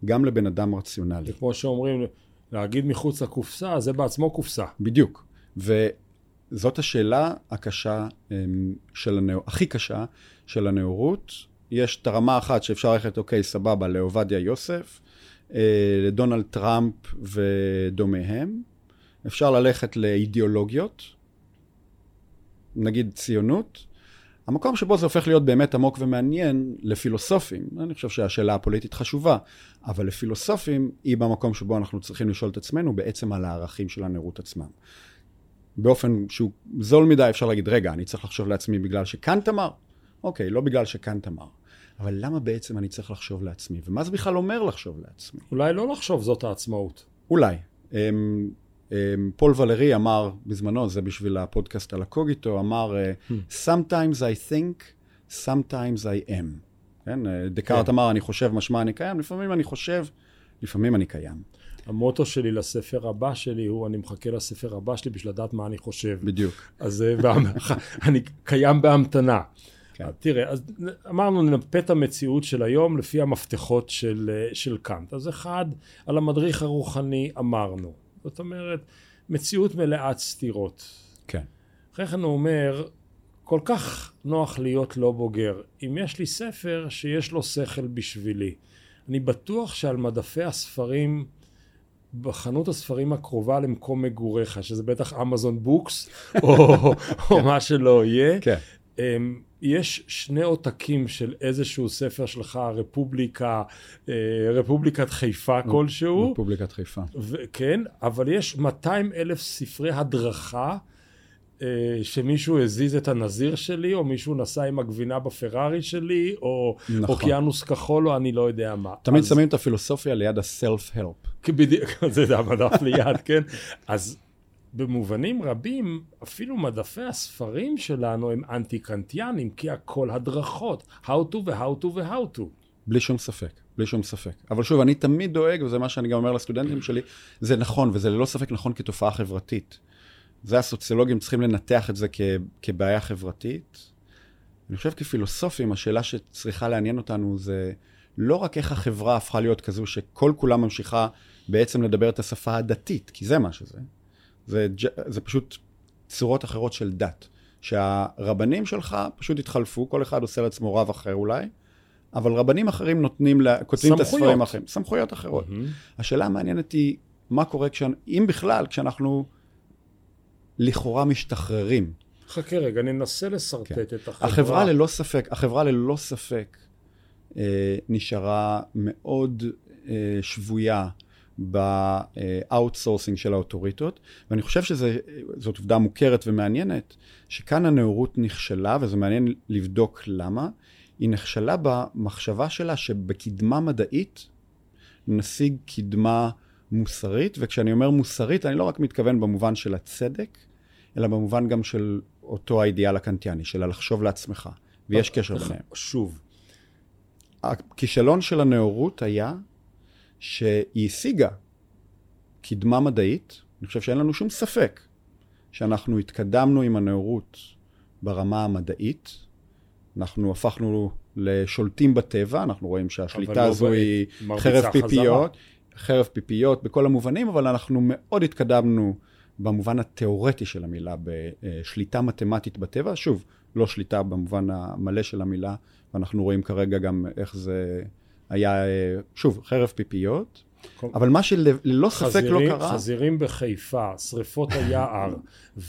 גם לבן אדם רציונלי. זה כמו שאומרים, להגיד מחוץ לקופסה, זה בעצמו קופסה. בדיוק. וזאת השאלה הקשה אמ, של הנאור... הכי קשה של הנאורות. יש את הרמה אחת שאפשר ללכת, אוקיי, סבבה, לעובדיה יוסף, אה, לדונלד טראמפ ודומיהם. אפשר ללכת לאידיאולוגיות, נגיד ציונות, המקום שבו זה הופך להיות באמת עמוק ומעניין לפילוסופים, אני חושב שהשאלה הפוליטית חשובה, אבל לפילוסופים היא במקום שבו אנחנו צריכים לשאול את עצמנו בעצם על הערכים של הנרות עצמם. באופן שהוא זול מדי אפשר להגיד, רגע, אני צריך לחשוב לעצמי בגלל שקאנט אמר? אוקיי, לא בגלל שקאנט אמר. אבל למה בעצם אני צריך לחשוב לעצמי? ומה זה בכלל אומר לחשוב לעצמי? אולי לא לחשוב זאת העצמאות. אולי. אמ, פול ולרי אמר בזמנו, זה בשביל הפודקאסט על הקוגיטו, אמר, אה, hmm. Sometimes I think, sometimes I am. כן? אה, דקארט כן. אמר, אני חושב משמע אני קיים, לפעמים אני חושב, לפעמים אני קיים. המוטו שלי לספר הבא שלי הוא, אני מחכה לספר הבא שלי בשביל לדעת מה אני חושב. בדיוק. אז אה, (laughs) אני קיים בהמתנה. כן. תראה, אז אמרנו, נמפה את המציאות של היום לפי המפתחות של, של קאנט. אז אחד, על המדריך הרוחני אמרנו. זאת אומרת, מציאות מלאת סתירות. כן. אחרי כן הוא אומר, כל כך נוח להיות לא בוגר. אם יש לי ספר שיש לו שכל בשבילי, אני בטוח שעל מדפי הספרים, בחנות הספרים הקרובה למקום מגוריך, שזה בטח Amazon Books, או, (laughs) או מה שלא יהיה, כן. יש שני עותקים של איזשהו ספר שלך, רפובליקה, אה, רפובליקת חיפה כלשהו. רפובליקת חיפה. כן, אבל יש 200 אלף ספרי הדרכה. אה, שמישהו הזיז את הנזיר שלי, או מישהו נסע עם הגבינה בפרארי שלי, או נכון. אוקיינוס כחול, או אני לא יודע מה. תמיד אז... שמים את הפילוסופיה ליד ה-self-help. בדיוק, (laughs) זה המדף ליד, כן? אז במובנים רבים, אפילו מדפי הספרים שלנו הם אנטי-קנטיאנים, כי הכל הדרכות, how to ו-how to ו-how to. בלי שום ספק, בלי שום ספק. אבל שוב, אני תמיד דואג, וזה מה שאני גם אומר לסטודנטים שלי, זה נכון, וזה ללא ספק נכון כתופעה חברתית. זה הסוציולוגים צריכים לנתח את זה כ, כבעיה חברתית. אני חושב כפילוסופים, השאלה שצריכה לעניין אותנו זה לא רק איך החברה הפכה להיות כזו שכל כולה ממשיכה בעצם לדבר את השפה הדתית, כי זה מה שזה. זה, זה פשוט צורות אחרות של דת. שהרבנים שלך פשוט התחלפו, כל אחד עושה לעצמו רב אחר אולי, אבל רבנים אחרים נותנים, לה, כותבים את הספרים אחרים. סמכויות אחרות. Mm-hmm. השאלה המעניינת היא, מה קורה, כשאנ... אם בכלל, כשאנחנו לכאורה משתחררים. חכה רגע, ננסה לשרטט כן. את החברה. החברה ללא ספק, החברה ללא ספק אה, נשארה מאוד אה, שבויה ב outsourcing של האוטוריטות, ואני חושב שזאת עובדה מוכרת ומעניינת, שכאן הנאורות נכשלה, וזה מעניין לבדוק למה. היא נכשלה במחשבה שלה שבקדמה מדעית נשיג קדמה מוסרית, וכשאני אומר מוסרית, אני לא רק מתכוון במובן של הצדק, אלא במובן גם של אותו האידיאל הקנטיאני, של הלחשוב לעצמך, ויש קשר ביניהם. שוב. הכישלון של הנאורות היה שהיא השיגה קדמה מדעית, אני חושב שאין לנו שום ספק שאנחנו התקדמנו עם הנאורות ברמה המדעית, אנחנו הפכנו לשולטים בטבע, אנחנו רואים שהשליטה לא הזו היא חרב פיפיות, חרב פיפיות בכל המובנים, אבל אנחנו מאוד התקדמנו במובן התיאורטי של המילה, בשליטה מתמטית בטבע. שוב, לא שליטה במובן המלא של המילה, ואנחנו רואים כרגע גם איך זה היה, אה, שוב, חרב פיפיות. אבל מה שללא ספק לא קרה... חזירים בחיפה, שריפות היער.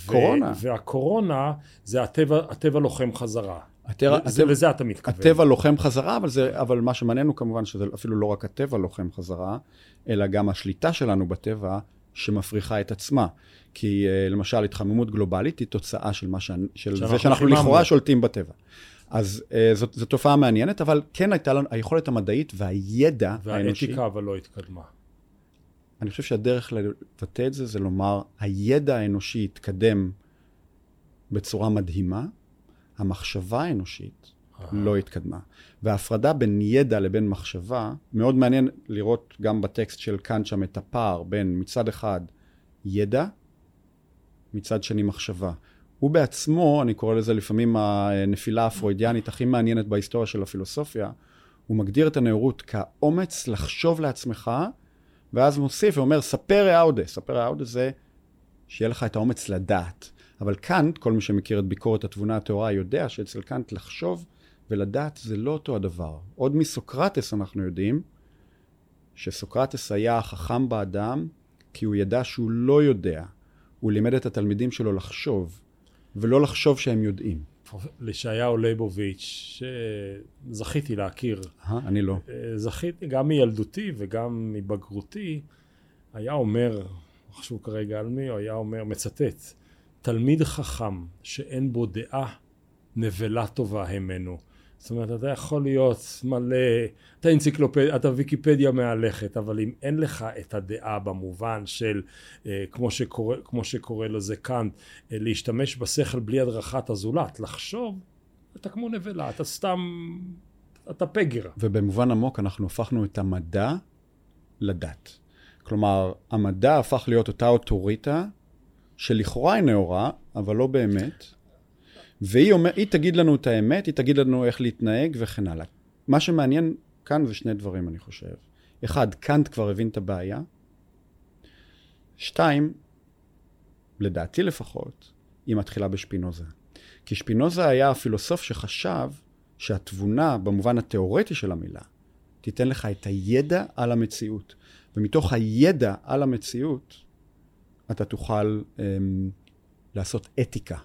קורונה. והקורונה זה הטבע, הטבע לוחם חזרה. הטבע, זה, לזה אתה מתכוון. הטבע לוחם חזרה, אבל, זה, אבל מה שמעניין הוא כמובן שזה אפילו לא רק הטבע לוחם חזרה, אלא גם השליטה שלנו בטבע שמפריחה את עצמה. כי אה, למשל התחממות גלובלית היא תוצאה של, ש... של זה שאנחנו לכאורה שולטים בטבע. אז uh, זאת, זאת תופעה מעניינת, אבל כן הייתה לנו היכולת המדעית והידע האנושי. והאתיקה אבל לא התקדמה. אני חושב שהדרך לבטא את זה, זה לומר, הידע האנושי התקדם בצורה מדהימה, המחשבה האנושית לא התקדמה. וההפרדה בין ידע לבין מחשבה, מאוד מעניין לראות גם בטקסט של קאנט שם את הפער בין מצד אחד ידע, מצד שני מחשבה. הוא בעצמו, אני קורא לזה לפעמים הנפילה הפרוידיאנית הכי מעניינת בהיסטוריה של הפילוסופיה, הוא מגדיר את הנאורות כאומץ לחשוב לעצמך, ואז מוסיף ואומר, ספר ראודה. ספר ראודה זה שיהיה לך את האומץ לדעת. אבל קאנט, כל מי שמכיר את ביקורת התבונה הטהורה, יודע שאצל קאנט לחשוב ולדעת זה לא אותו הדבר. עוד מסוקרטס אנחנו יודעים שסוקרטס היה החכם באדם כי הוא ידע שהוא לא יודע. הוא לימד את התלמידים שלו לחשוב, ולא לחשוב שהם יודעים. לישעיהו ליבוביץ', שזכיתי להכיר. אה, אני לא. אה, זכיתי גם מילדותי וגם מבגרותי, היה אומר, לא חשוב כרגע על מי, הוא היה אומר, מצטט, תלמיד חכם שאין בו דעה, נבלה טובה המנו. זאת אומרת, אתה יכול להיות מלא, אתה אנציקלופדיה, אתה ויקיפדיה מהלכת, אבל אם אין לך את הדעה במובן של, אה, כמו, שקורא, כמו שקורא לזה קאנט, אה, להשתמש בשכל בלי הדרכת הזולת, לחשוב, אתה כמו נבלה, אתה סתם, אתה פגר. ובמובן עמוק אנחנו הפכנו את המדע לדת. כלומר, המדע הפך להיות אותה אוטוריטה שלכאורה היא נאורה, אבל לא באמת. והיא אומר, תגיד לנו את האמת, היא תגיד לנו איך להתנהג וכן הלאה. מה שמעניין כאן זה שני דברים, אני חושב. אחד, קאנט כבר הבין את הבעיה. שתיים, לדעתי לפחות, היא מתחילה בשפינוזה. כי שפינוזה היה הפילוסוף שחשב שהתבונה, במובן התיאורטי של המילה, תיתן לך את הידע על המציאות. ומתוך הידע על המציאות, אתה תוכל um, לעשות אתיקה.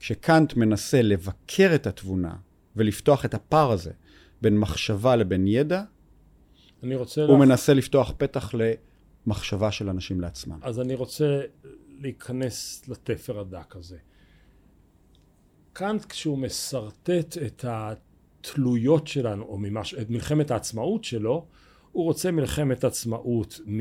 כשקאנט מנסה לבקר את התבונה ולפתוח את הפער הזה בין מחשבה לבין ידע, אני רוצה הוא לך... מנסה לפתוח פתח למחשבה של אנשים לעצמם. אז אני רוצה להיכנס לתפר הדק הזה. קאנט כשהוא משרטט את התלויות שלנו, או ממש, את מלחמת העצמאות שלו, הוא רוצה מלחמת עצמאות מ...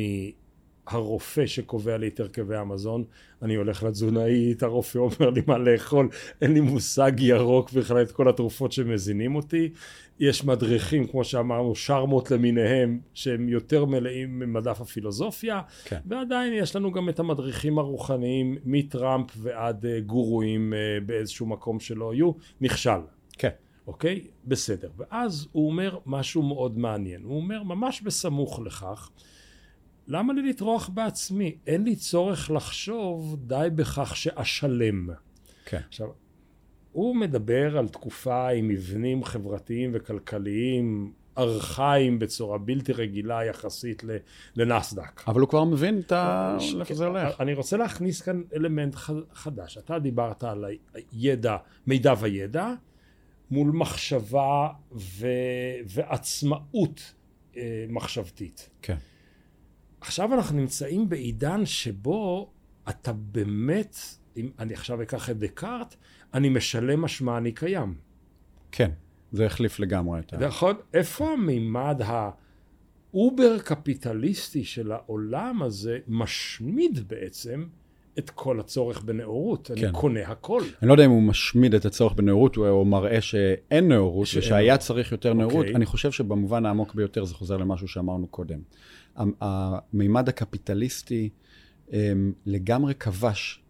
הרופא שקובע לי את הרכבי המזון, אני הולך לתזונאית, הרופא אומר לי מה לאכול, אין לי מושג ירוק בכלל את כל התרופות שמזינים אותי. יש מדריכים, כמו שאמרנו, שרמות למיניהם, שהם יותר מלאים ממדף הפילוסופיה, כן. ועדיין יש לנו גם את המדריכים הרוחניים, מטראמפ ועד uh, גורואים uh, באיזשהו מקום שלא היו, נכשל. כן. אוקיי? בסדר. ואז הוא אומר משהו מאוד מעניין. הוא אומר, ממש בסמוך לכך, למה לי לטרוח בעצמי? אין לי צורך לחשוב די בכך שאשלם. כן. עכשיו, הוא מדבר על תקופה עם מבנים חברתיים וכלכליים ארכאיים בצורה בלתי רגילה יחסית לנסדק. אבל הוא כבר מבין את ה... איפה זה הולך. אני רוצה להכניס כאן אלמנט חדש. אתה דיברת על הידע, מידע וידע, מול מחשבה ו... ועצמאות אה, מחשבתית. כן. עכשיו אנחנו נמצאים בעידן שבו אתה באמת, אם אני עכשיו אקח את דקארט, אני משלם משמע אני קיים. כן, זה החליף לגמרי את ה... נכון, איפה המימד ה over קפיטליסטי של העולם הזה משמיד בעצם את כל הצורך בנאורות, כן. אני קונה הכל. אני לא יודע אם הוא משמיד את הצורך בנאורות, או מראה שאין נאורות, ושהיה צריך יותר נאורות. Okay. אוקיי. אני חושב שבמובן העמוק ביותר זה חוזר למשהו שאמרנו קודם. המימד הקפיטליסטי אמ, לגמרי כבש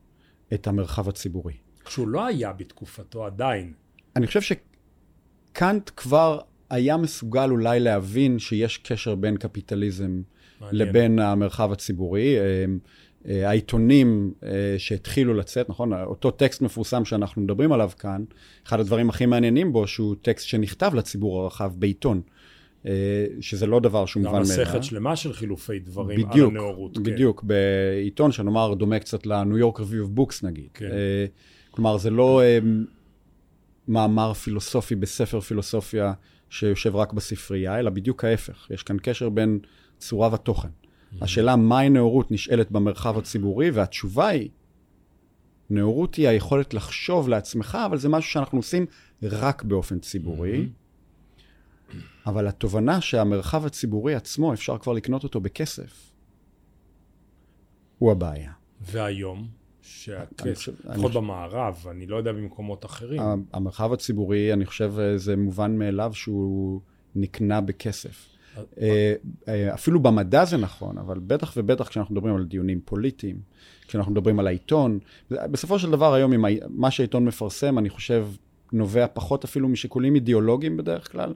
את המרחב הציבורי. שהוא לא היה בתקופתו עדיין. אני חושב שקאנט כבר היה מסוגל אולי להבין שיש קשר בין קפיטליזם מעניין. לבין המרחב הציבורי. אה, העיתונים אה, שהתחילו לצאת, נכון? אותו טקסט מפורסם שאנחנו מדברים עליו כאן, אחד הדברים הכי מעניינים בו, שהוא טקסט שנכתב לציבור הרחב בעיתון. אה, שזה לא דבר שהוא מובן מאליו. גם מסכת שלמה של חילופי דברים בדיוק, על הנאורות. בדיוק, כן. בעיתון שנאמר דומה קצת ל New York of Books נגיד. כן. כלומר, זה לא מאמר פילוסופי בספר פילוסופיה שיושב רק בספרייה, אלא בדיוק ההפך. יש כאן קשר בין צורה ותוכן. השאלה מהי נאורות נשאלת במרחב הציבורי, והתשובה היא, נאורות היא היכולת לחשוב לעצמך, אבל זה משהו שאנחנו עושים רק באופן ציבורי. Mm-hmm. אבל התובנה שהמרחב הציבורי עצמו, אפשר כבר לקנות אותו בכסף, הוא הבעיה. והיום? שהכסף, לפחות במערב, אני לא יודע במקומות אחרים. המרחב הציבורי, אני חושב, זה מובן מאליו שהוא נקנה בכסף. אה, אפילו במדע זה נכון, אבל בטח ובטח כשאנחנו מדברים על דיונים פוליטיים, כשאנחנו מדברים על העיתון, בסופו של דבר היום, מה שהעיתון מפרסם, אני חושב, נובע פחות אפילו משיקולים אידיאולוגיים בדרך כלל,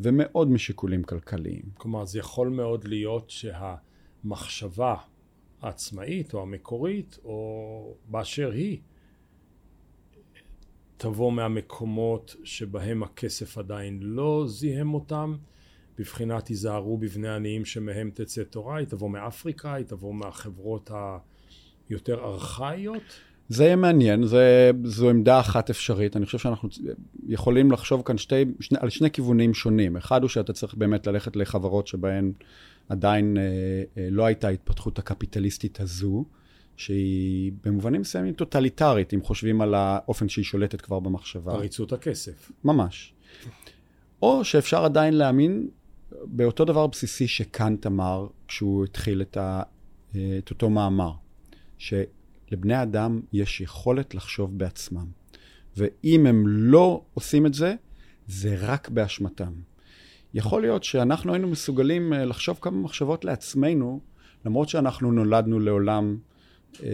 ומאוד משיקולים כלכליים. כלומר, זה יכול מאוד להיות שהמחשבה העצמאית או המקורית, או באשר היא, תבוא מהמקומות שבהם הכסף עדיין לא זיהם אותם, בבחינת היזהרו בבני עניים שמהם תצא תורה, היא תבוא מאפריקה, היא תבוא מהחברות היותר ארכאיות? זה יהיה מעניין, זה, זו עמדה אחת אפשרית. אני חושב שאנחנו יכולים לחשוב כאן שתי, שני, על שני כיוונים שונים. אחד הוא שאתה צריך באמת ללכת לחברות שבהן עדיין אה, אה, לא הייתה ההתפתחות הקפיטליסטית הזו, שהיא במובנים מסוימים טוטליטרית, אם חושבים על האופן שהיא שולטת כבר במחשבה. עריצות הכסף. ממש. או שאפשר עדיין להאמין באותו דבר בסיסי שקאנט אמר כשהוא התחיל את, ה, אה, את אותו מאמר, שלבני אדם יש יכולת לחשוב בעצמם, ואם הם לא עושים את זה, זה רק באשמתם. יכול להיות שאנחנו היינו מסוגלים אה, לחשוב כמה מחשבות לעצמנו, למרות שאנחנו נולדנו לעולם, אה,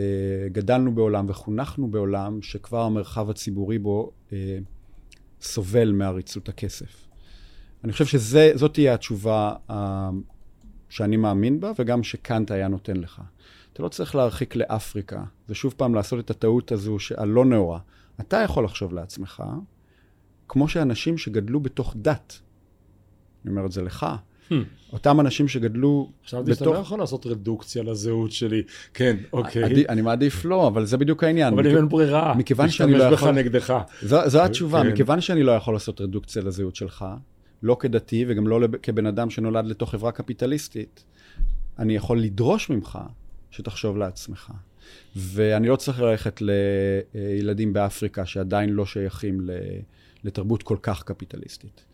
גדלנו בעולם וחונכנו בעולם, שכבר המרחב הציבורי בו סובל מעריצות הכסף. אני חושב שזאת תהיה התשובה uh, שאני מאמין בה, וגם שקאנט היה נותן לך. אתה לא צריך להרחיק לאפריקה, ושוב פעם לעשות את הטעות הזו הלא נאורה. אתה יכול לחשוב לעצמך, כמו שאנשים שגדלו בתוך דת, אני אומר את זה לך, hmm. אותם אנשים שגדלו חשבתי בתוך... שאתה לא יכול לעשות רדוקציה לזהות שלי. כן, אוקיי. עדי, אני מעדיף לא, אבל זה בדיוק העניין. אבל אם אין ברירה, מכיוון שאני לא יכול... בך נגדך. זו, זו התשובה, כן. מכיוון שאני לא יכול לעשות רדוקציה לזהות שלך, לא כדתי וגם לא כבן אדם שנולד לתוך חברה קפיטליסטית, אני יכול לדרוש ממך שתחשוב לעצמך. ואני לא צריך ללכת לילדים באפריקה שעדיין לא שייכים לתרבות כל כך קפיטליסטית.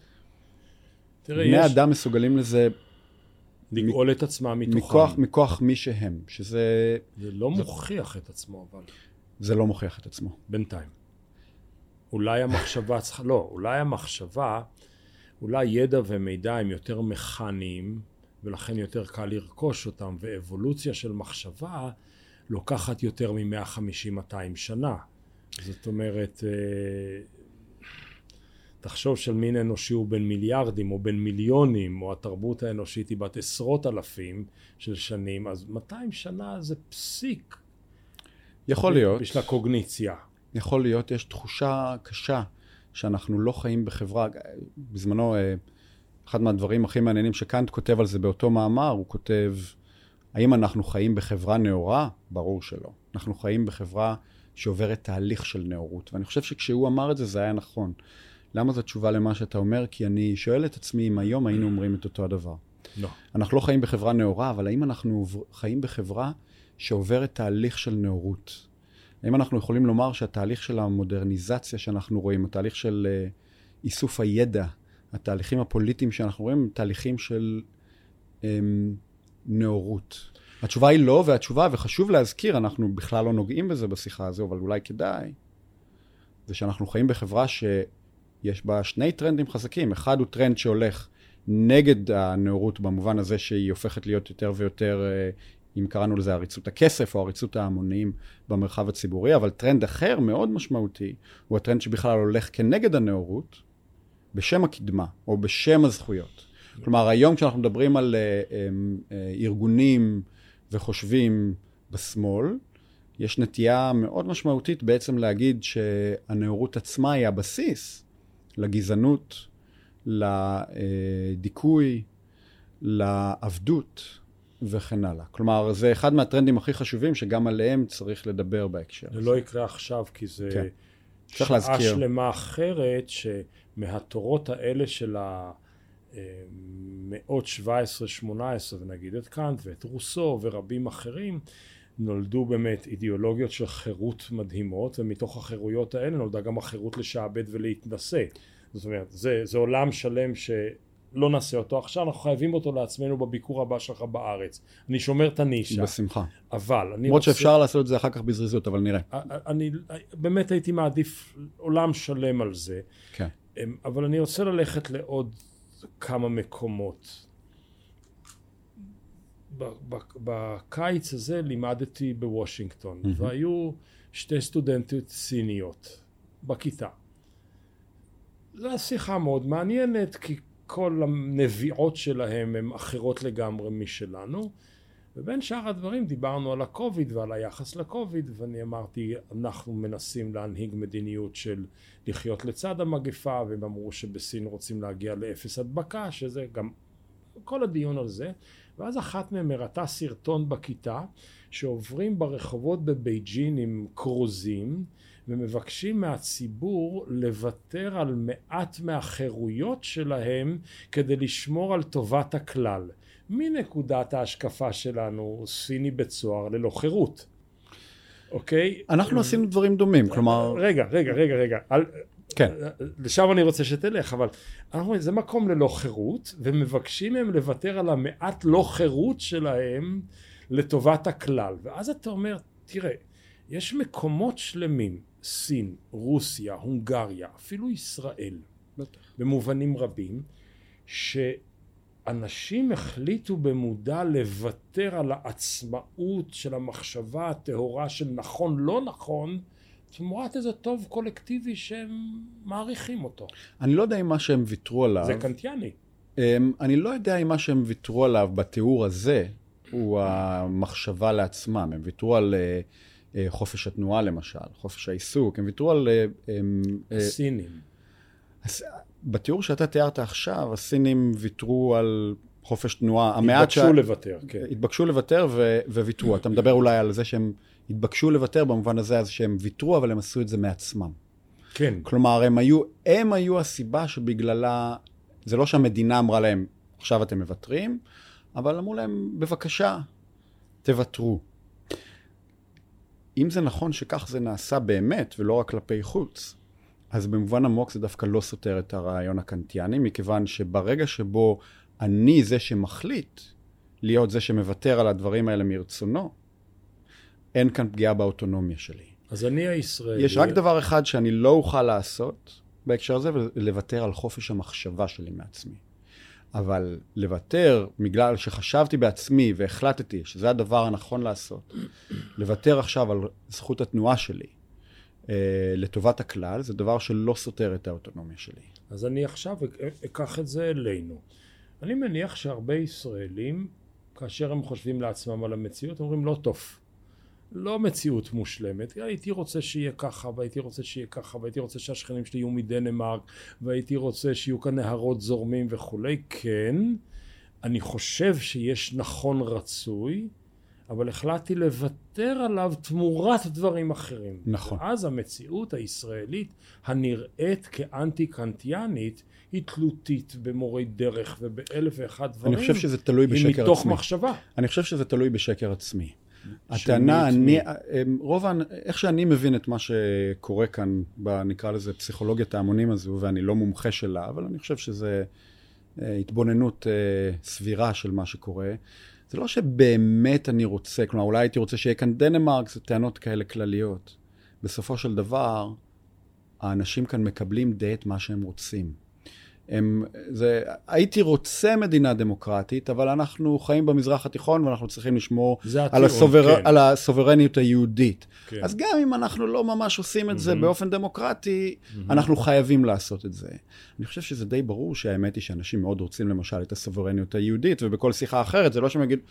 תראה, בני יש... אדם מסוגלים לזה... לגאול את עצמם מתוכם. מכוח, מכוח מי שהם, שזה... זה לא זה... מוכיח את עצמו, אבל... זה לא מוכיח את עצמו. בינתיים. אולי המחשבה צריכה... לא, אולי המחשבה אולי ידע ומידע הם יותר מכניים ולכן יותר קל לרכוש אותם ואבולוציה של מחשבה לוקחת יותר מ-150-200 שנה. זאת אומרת, אה, תחשוב של מין אנושי הוא בין מיליארדים או בין מיליונים, או התרבות האנושית היא בת עשרות אלפים של שנים, אז 200 שנה זה פסיק. יכול להיות. בשביל הקוגניציה. יכול להיות, יש תחושה קשה שאנחנו לא חיים בחברה, בזמנו, אה, אחד מהדברים הכי מעניינים שקאנט כותב על זה באותו מאמר, הוא כותב, האם אנחנו חיים בחברה נאורה? ברור שלא. אנחנו חיים בחברה שעוברת תהליך של נאורות, ואני חושב שכשהוא אמר את זה, זה היה נכון. למה זו תשובה למה שאתה אומר? כי אני שואל את עצמי אם היום היינו אומרים את אותו הדבר. לא. אנחנו לא חיים בחברה נאורה, אבל האם אנחנו חיים בחברה שעוברת תהליך של נאורות? האם אנחנו יכולים לומר שהתהליך של המודרניזציה שאנחנו רואים, התהליך של uh, איסוף הידע, התהליכים הפוליטיים שאנחנו רואים, הם תהליכים של um, נאורות? התשובה היא לא, והתשובה, וחשוב להזכיר, אנחנו בכלל לא נוגעים בזה בשיחה הזו, אבל אולי כדאי, זה שאנחנו חיים בחברה שיש בה שני טרנדים חזקים. אחד הוא טרנד שהולך נגד הנאורות במובן הזה שהיא הופכת להיות יותר ויותר אה, אם קראנו לזה עריצות הכסף או עריצות ההמונים במרחב הציבורי, אבל טרנד אחר מאוד משמעותי הוא הטרנד שבכלל הולך כנגד הנאורות בשם הקדמה או בשם הזכויות. כלומר, היום כשאנחנו מדברים על uh, um, uh, ארגונים וחושבים בשמאל, יש נטייה מאוד משמעותית בעצם להגיד שהנאורות עצמה היא הבסיס לגזענות, לדיכוי, לעבדות וכן הלאה. כלומר, זה אחד מהטרנדים הכי חשובים שגם עליהם צריך לדבר בהקשר. זה לא יקרה עכשיו, כי זה כן. שעה להזכיר. שלמה אחרת שמהתורות האלה של המאות 17-18, ונגיד את קאנט ואת רוסו ורבים אחרים, נולדו באמת אידיאולוגיות של חירות מדהימות, ומתוך החירויות האלה נולדה גם החירות לשעבד ולהתנשא. זאת אומרת, זה, זה עולם שלם שלא נעשה אותו עכשיו, אנחנו חייבים אותו לעצמנו בביקור הבא שלך בארץ. אני שומר את הנישה. בשמחה. אבל אני למרות רוצה... שאפשר לעשות את זה אחר כך בזריזות, אבל נראה. אני באמת הייתי מעדיף עולם שלם על זה. כן. אמ, אבל אני רוצה ללכת לעוד כמה מקומות. בקיץ הזה לימדתי בוושינגטון, mm-hmm. והיו שתי סטודנטיות סיניות בכיתה. זו שיחה מאוד מעניינת, כי כל הנביעות שלהם הן אחרות לגמרי משלנו. ובין שאר הדברים דיברנו על הקוביד ועל היחס לקוביד ואני אמרתי אנחנו מנסים להנהיג מדיניות של לחיות לצד המגפה והם אמרו שבסין רוצים להגיע לאפס הדבקה שזה גם כל הדיון על זה ואז אחת מהם הראתה סרטון בכיתה שעוברים ברחובות בבייג'ין עם כרוזים ומבקשים מהציבור לוותר על מעט מהחירויות שלהם כדי לשמור על טובת הכלל. מנקודת ההשקפה שלנו, סיני בית סוהר ללא חירות. אוקיי? אנחנו עשינו דברים דומים, כלומר... רגע, רגע, רגע, רגע. כן. לשם אני רוצה שתלך, אבל אנחנו, זה מקום ללא חירות, ומבקשים מהם לוותר על המעט לא חירות שלהם לטובת הכלל. ואז אתה אומר, תראה, יש מקומות שלמים, סין, רוסיה, הונגריה, אפילו ישראל, במובנים רבים, שאנשים החליטו במודע לוותר על העצמאות של המחשבה הטהורה של נכון לא נכון תמורת איזה טוב קולקטיבי שהם מעריכים אותו. אני לא יודע אם מה שהם ויתרו עליו... זה קנטיאני. אמ, אני לא יודע אם מה שהם ויתרו עליו בתיאור הזה הוא המחשבה לעצמם. הם ויתרו על אה, אה, חופש התנועה למשל, חופש העיסוק, הם ויתרו על... אה, הסינים. בתיאור שאתה תיארת עכשיו, הסינים ויתרו על חופש תנועה. התבקשו שה... לוותר, כן. התבקשו לוותר ו... וויתרו. אתה מדבר אולי על זה שהם התבקשו לוותר במובן הזה אז שהם ויתרו, אבל הם עשו את זה מעצמם. כן. כלומר, הם היו, הם היו הסיבה שבגללה, זה לא שהמדינה אמרה להם, עכשיו אתם מוותרים, אבל אמרו להם, בבקשה, תוותרו. אם זה נכון שכך זה נעשה באמת, ולא רק כלפי חוץ, אז במובן עמוק זה דווקא לא סותר את הרעיון הקנטיאני, מכיוון שברגע שבו אני זה שמחליט להיות זה שמוותר על הדברים האלה מרצונו, אין כאן פגיעה באוטונומיה שלי. אז אני הישראלי... יש רק דבר אחד שאני לא אוכל לעשות בהקשר הזה, ולוותר על חופש המחשבה שלי מעצמי. אבל לוותר בגלל שחשבתי בעצמי והחלטתי שזה הדבר הנכון לעשות, לוותר עכשיו על זכות התנועה שלי אה, לטובת הכלל, זה דבר שלא סותר את האוטונומיה שלי. אז אני עכשיו אקח את זה אלינו. אני מניח שהרבה ישראלים, כאשר הם חושבים לעצמם על המציאות, אומרים לא טוב. לא מציאות מושלמת, הייתי רוצה שיהיה ככה והייתי רוצה שיהיה ככה והייתי רוצה שהשכנים שלי יהיו מדנמרק והייתי רוצה שיהיו כאן נהרות זורמים וכולי, כן, אני חושב שיש נכון רצוי, אבל החלטתי לוותר עליו תמורת דברים אחרים. נכון. ואז המציאות הישראלית הנראית כאנטי קנטיאנית היא תלותית במורי דרך ובאלף ואחד דברים. אני חושב שזה תלוי בשקר עצמי. היא מתוך מחשבה. אני חושב שזה תלוי בשקר עצמי. הטענה, אני, רוב, איך שאני מבין את מה שקורה כאן, נקרא לזה פסיכולוגיית ההמונים הזו, ואני לא מומחה שלה, אבל אני חושב שזה אה, התבוננות אה, סבירה של מה שקורה. זה לא שבאמת אני רוצה, כלומר, אולי הייתי רוצה שיהיה כאן דנמרק, זה טענות כאלה כלליות. בסופו של דבר, האנשים כאן מקבלים די את מה שהם רוצים. הם, זה, הייתי רוצה מדינה דמוקרטית, אבל אנחנו חיים במזרח התיכון ואנחנו צריכים לשמור הטיעון, על, הסובר, כן. על הסוברניות היהודית. כן. אז גם אם אנחנו לא ממש עושים את mm-hmm. זה באופן דמוקרטי, mm-hmm. אנחנו חייבים לעשות את זה. אני חושב שזה די ברור שהאמת היא שאנשים מאוד רוצים למשל את הסוברניות היהודית, ובכל שיחה אחרת זה לא שהם יגידו,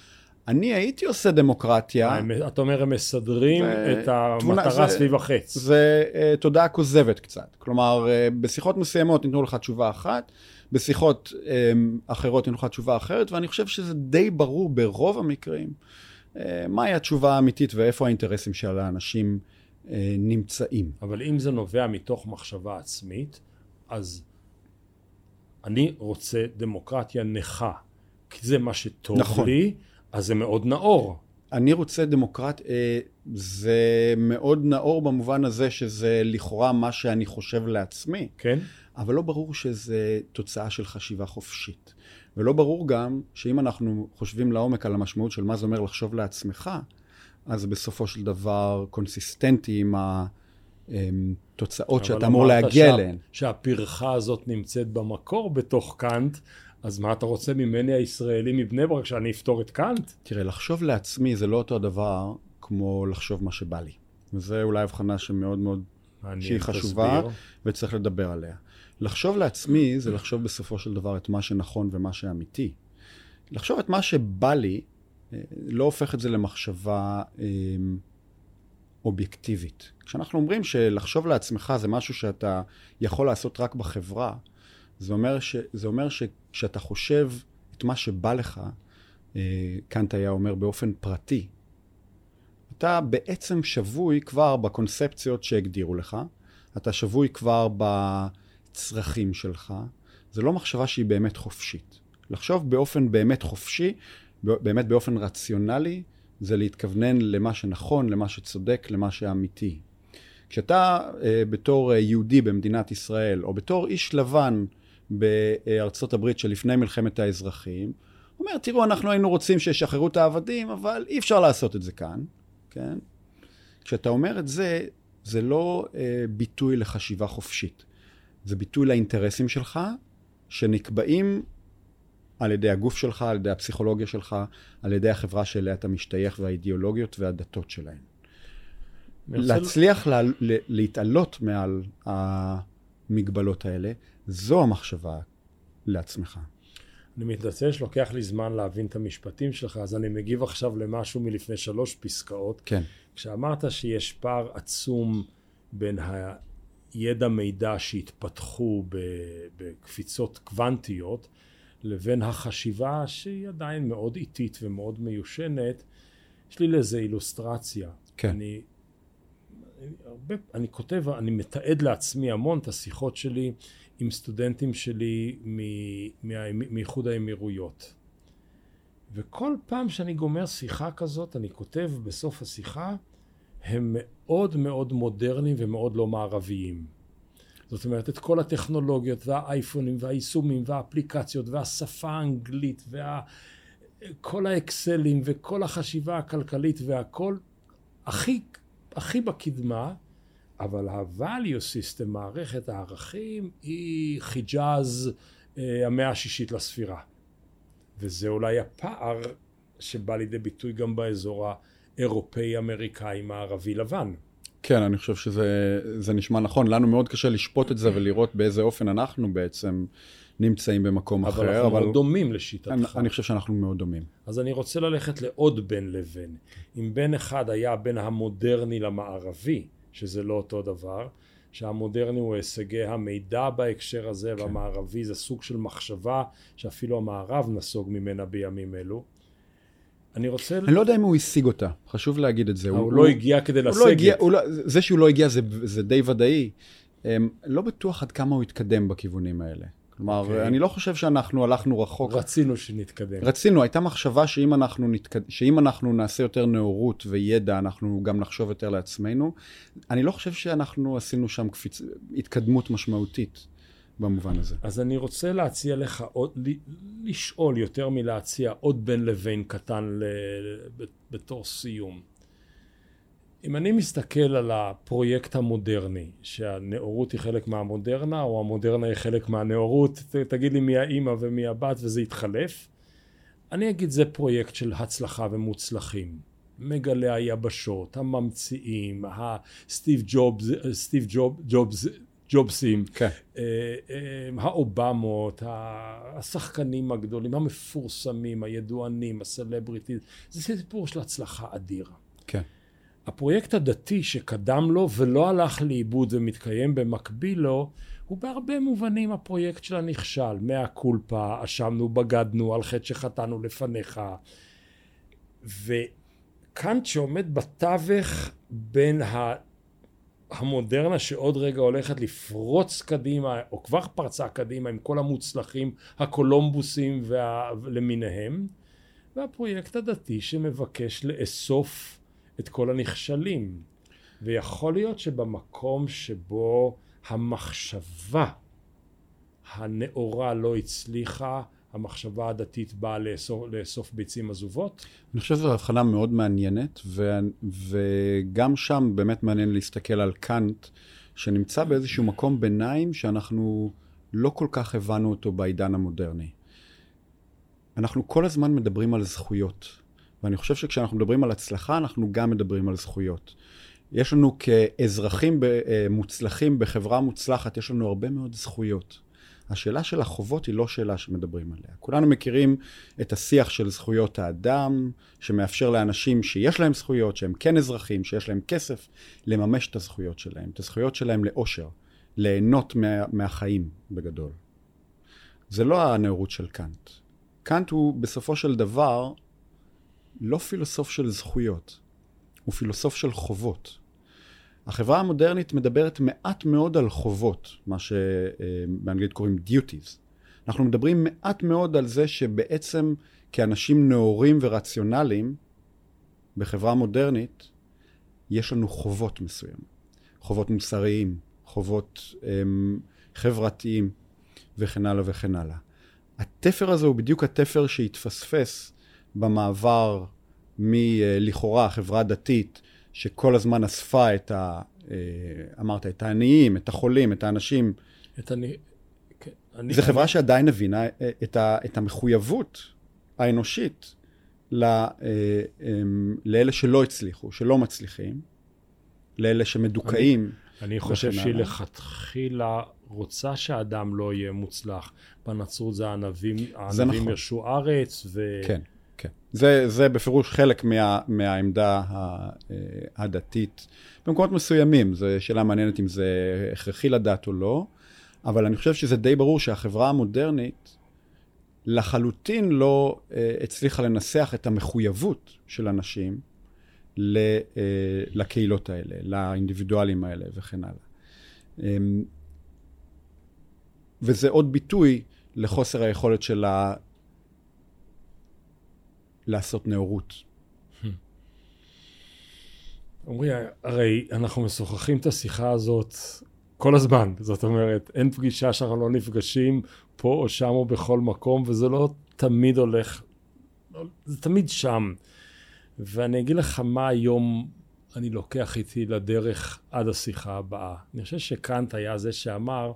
אני הייתי עושה דמוקרטיה. אתה אומר, הם מסדרים את המטרה סביב החץ. זה אה, תודעה כוזבת קצת. כלומר, אה, בשיחות מסוימות ניתנו לך תשובה אחת, בשיחות אה, אחרות ניתנו לך תשובה אחרת, ואני חושב שזה די ברור ברוב המקרים מהי התשובה האמיתית ואיפה האינטרסים של האנשים נמצאים. אבל אם זה נובע מתוך מחשבה עצמית, אז אני רוצה דמוקרטיה נכה, כי זה מה שטוב נכון. לי, אז זה מאוד נאור. אני רוצה דמוקרט, אה, זה מאוד נאור במובן הזה שזה לכאורה מה שאני חושב לעצמי, כן? אבל לא ברור שזה תוצאה של חשיבה חופשית. ולא ברור גם שאם אנחנו חושבים לעומק על המשמעות של מה זה אומר לחשוב לעצמך, אז בסופו של דבר קונסיסטנטי עם התוצאות שאתה אמור אבל אמרת להגיע אליהן. שהפרחה הזאת נמצאת במקור בתוך קאנט, אז מה אתה רוצה ממני הישראלי מבני ברק, שאני אפתור את קאנט? תראה, לחשוב לעצמי זה לא אותו הדבר כמו לחשוב מה שבא לי. וזו אולי הבחנה שמאוד מאוד שהיא חשובה תסביר. וצריך לדבר עליה. לחשוב לעצמי זה לחשוב בסופו של דבר את מה שנכון ומה שאמיתי. לחשוב את מה שבא לי אה, לא הופך את זה למחשבה אה, אובייקטיבית. כשאנחנו אומרים שלחשוב לעצמך זה משהו שאתה יכול לעשות רק בחברה, זה אומר, ש, זה אומר שכשאתה חושב את מה שבא לך, אה, קאנט היה אומר באופן פרטי, אתה בעצם שבוי כבר בקונספציות שהגדירו לך, אתה שבוי כבר בצרכים שלך, זה לא מחשבה שהיא באמת חופשית. לחשוב באופן באמת חופשי, באמת באופן רציונלי, זה להתכוונן למה שנכון, למה שצודק, למה שאמיתי. כשאתה אה, בתור אה, יהודי במדינת ישראל, או בתור איש לבן בארצות הברית שלפני מלחמת האזרחים, אומר, תראו, אנחנו היינו רוצים שישחררו את העבדים, אבל אי אפשר לעשות את זה כאן, כן? כשאתה אומר את זה, זה לא אה, ביטוי לחשיבה חופשית. זה ביטוי לאינטרסים שלך, שנקבעים על ידי הגוף שלך, על ידי הפסיכולוגיה שלך, על ידי החברה שאליה אתה משתייך והאידיאולוגיות והדתות שלהן. להצליח לה, להתעלות מעל המגבלות האלה, זו המחשבה לעצמך. אני מתנצל שלוקח לי זמן להבין את המשפטים שלך, אז אני מגיב עכשיו למשהו מלפני שלוש פסקאות. כן. כשאמרת שיש פער עצום בין הידע מידע שהתפתחו בקפיצות קוונטיות, לבין החשיבה שהיא עדיין מאוד איטית ומאוד מיושנת, יש לי לזה אילוסטרציה. כן. אני, אני, הרבה, אני כותב, אני מתעד לעצמי המון את השיחות שלי עם סטודנטים שלי מאיחוד האמירויות. וכל פעם שאני גומר שיחה כזאת, אני כותב בסוף השיחה, הם מאוד מאוד מודרניים ומאוד לא מערביים. זאת אומרת, את כל הטכנולוגיות והאייפונים והיישומים והאפליקציות והשפה האנגלית וכל האקסלים וכל החשיבה הכלכלית והכל הכי, הכי בקדמה, אבל ה-value system, מערכת הערכים, היא חיג'אז אה, המאה השישית לספירה. וזה אולי הפער שבא לידי ביטוי גם באזור האירופאי-אמריקאי מערבי-לבן. כן, אני חושב שזה זה נשמע נכון. לנו מאוד קשה לשפוט את זה ולראות באיזה אופן אנחנו בעצם נמצאים במקום אבל אחר. אנחנו מאוד דומים לשיטתך. אני, אני חושב שאנחנו מאוד דומים. אז אני רוצה ללכת לעוד בין לבין. אם בין אחד היה בין המודרני למערבי, שזה לא אותו דבר, שהמודרני הוא הישגי המידע בהקשר הזה, כן. והמערבי זה סוג של מחשבה שאפילו המערב נסוג ממנה בימים אלו. אני רוצה... אני לא יודע אם הוא השיג אותה, חשוב להגיד את זה. הוא, הוא לא הגיע כדי לסגת. לא הגיע, לא, זה שהוא לא הגיע זה, זה די ודאי. הם, לא בטוח עד כמה הוא התקדם בכיוונים האלה. כלומר, אוקיי. אני לא חושב שאנחנו הלכנו רחוק. רצינו שנתקדם. רצינו, הייתה מחשבה שאם אנחנו, נתקד... שאם אנחנו נעשה יותר נאורות וידע, אנחנו גם נחשוב יותר לעצמנו. אני לא חושב שאנחנו עשינו שם קפיצ... התקדמות משמעותית במובן הזה. אז אני רוצה להציע לך עוד, ל- לשאול יותר מלהציע עוד בין לבין קטן ל, בתור סיום. אם אני מסתכל על הפרויקט המודרני, שהנאורות היא חלק מהמודרנה, או המודרנה היא חלק מהנאורות, ת, תגיד לי מי האימא ומי הבת וזה יתחלף, אני אגיד זה פרויקט של הצלחה ומוצלחים. מגלי היבשות, הממציאים, הסטיב ג'ובס, סטיב ג'וב, ג'ובס ג'ובסים, כן. אה, אה, האובמות, השחקנים הגדולים, המפורסמים, הידוענים, הסלבריטיז, זה סיפור של הצלחה אדירה. כן. הפרויקט הדתי שקדם לו ולא הלך לאיבוד ומתקיים במקביל לו, הוא בהרבה מובנים הפרויקט של הנכשל. מאה קולפה, אשמנו, בגדנו, על חטא שחטאנו לפניך. וקאנט שעומד בתווך בין. המודרנה שעוד רגע הולכת לפרוץ קדימה, או כבר פרצה קדימה עם כל המוצלחים, הקולומבוסים וה... למיניהם, והפרויקט הדתי שמבקש לאסוף את כל הנכשלים. ויכול להיות שבמקום שבו המחשבה הנאורה לא הצליחה, המחשבה הדתית באה לאסוף, לאסוף ביצים עזובות? אני חושב שזו הבחנה מאוד מעניינת, ו, וגם שם באמת מעניין להסתכל על קאנט, שנמצא באיזשהו מקום ביניים שאנחנו לא כל כך הבנו אותו בעידן המודרני. אנחנו כל הזמן מדברים על זכויות, ואני חושב שכשאנחנו מדברים על הצלחה, אנחנו גם מדברים על זכויות. יש לנו כאזרחים אה, מוצלחים בחברה מוצלחת, יש לנו הרבה מאוד זכויות. השאלה של החובות היא לא שאלה שמדברים עליה. כולנו מכירים את השיח של זכויות האדם, שמאפשר לאנשים שיש להם זכויות, שהם כן אזרחים, שיש להם כסף, לממש את הזכויות שלהם, את הזכויות שלהם לאושר, ליהנות מה, מהחיים בגדול. זה לא הנאורות של קאנט. קאנט הוא בסופו של דבר לא פילוסוף של זכויות, הוא פילוסוף של חובות. החברה המודרנית מדברת מעט מאוד על חובות, מה שבאנגלית קוראים duties. אנחנו מדברים מעט מאוד על זה שבעצם כאנשים נאורים ורציונליים בחברה מודרנית יש לנו חובות מסוימים. חובות מוסריים, חובות הם, חברתיים וכן הלאה וכן הלאה. התפר הזה הוא בדיוק התפר שהתפספס במעבר מלכאורה חברה דתית שכל הזמן אספה את ה... אה, אמרת, את העניים, את החולים, את האנשים. את אני... כן, אני... זו חברה שעדיין הבינה אה, את, ה... את המחויבות האנושית ל... אה, אמ, לאלה שלא הצליחו, שלא מצליחים, לאלה שמדוכאים. אני, אני חושב שהיא לכתחילה רוצה שהאדם לא יהיה מוצלח. בנצרות זה הענבים, הענבים נכון. ירשו ארץ. ו... כן. כן. זה, זה בפירוש חלק מה, מהעמדה הדתית. במקומות מסוימים, זו שאלה מעניינת אם זה הכרחי לדת או לא, אבל אני חושב שזה די ברור שהחברה המודרנית לחלוטין לא אה, הצליחה לנסח את המחויבות של אנשים אה, לקהילות האלה, לאינדיבידואלים האלה וכן הלאה. אה, וזה עוד ביטוי לחוסר היכולת של לעשות נאורות. עמרי, הרי אנחנו משוחחים את השיחה הזאת כל הזמן. זאת אומרת, אין פגישה שאנחנו לא נפגשים פה או שם או בכל מקום, וזה לא תמיד הולך, זה תמיד שם. ואני אגיד לך מה היום אני לוקח איתי לדרך עד השיחה הבאה. אני חושב שקאנט היה זה שאמר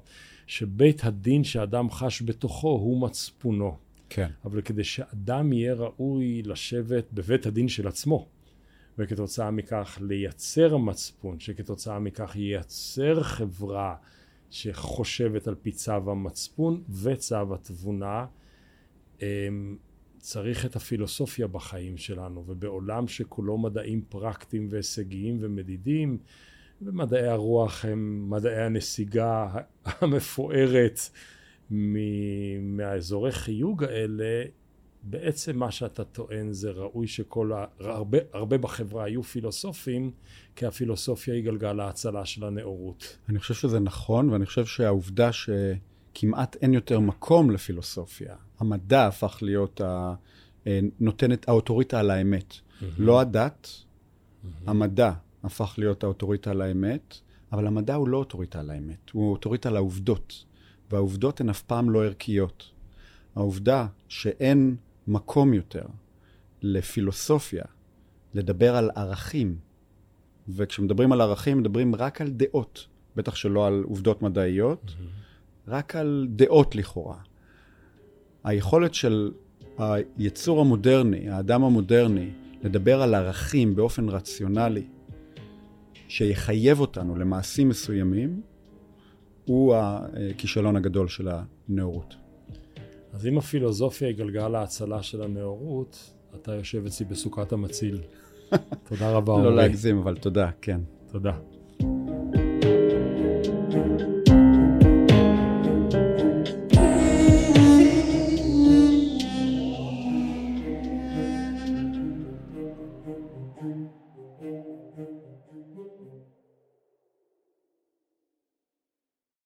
שבית הדין שאדם חש בתוכו הוא מצפונו. כן. אבל כדי שאדם יהיה ראוי לשבת בבית הדין של עצמו, וכתוצאה מכך לייצר מצפון, שכתוצאה מכך ייצר חברה שחושבת על פי צו המצפון וצו התבונה, אמ, צריך את הפילוסופיה בחיים שלנו, ובעולם שכולו מדעים פרקטיים והישגיים ומדידים, ומדעי הרוח הם מדעי הנסיגה המפוארת מהאזורי חיוג האלה, בעצם מה שאתה טוען זה ראוי שכל, ה... הרבה, הרבה בחברה היו פילוסופים, כי הפילוסופיה היא גלגל ההצלה של הנאורות. אני חושב שזה נכון, ואני חושב שהעובדה שכמעט אין יותר מקום לפילוסופיה, המדע הפך להיות ה... אה, נותנת האוטוריטה על האמת. Mm-hmm. לא הדת, mm-hmm. המדע הפך להיות האוטוריטה על האמת, אבל המדע הוא לא אוטוריטה על האמת, הוא אוטוריטה על העובדות. והעובדות הן אף פעם לא ערכיות. העובדה שאין מקום יותר לפילוסופיה לדבר על ערכים, וכשמדברים על ערכים מדברים רק על דעות, בטח שלא על עובדות מדעיות, mm-hmm. רק על דעות לכאורה. היכולת של היצור המודרני, האדם המודרני, לדבר על ערכים באופן רציונלי, שיחייב אותנו למעשים מסוימים, הוא הכישלון הגדול של הנאורות. אז אם הפילוסופיה היא גלגל ההצלה של הנאורות, אתה יושב אצלי בסוכת המציל. (laughs) תודה רבה, עמרי. לא להגזים, אבל תודה, כן. תודה.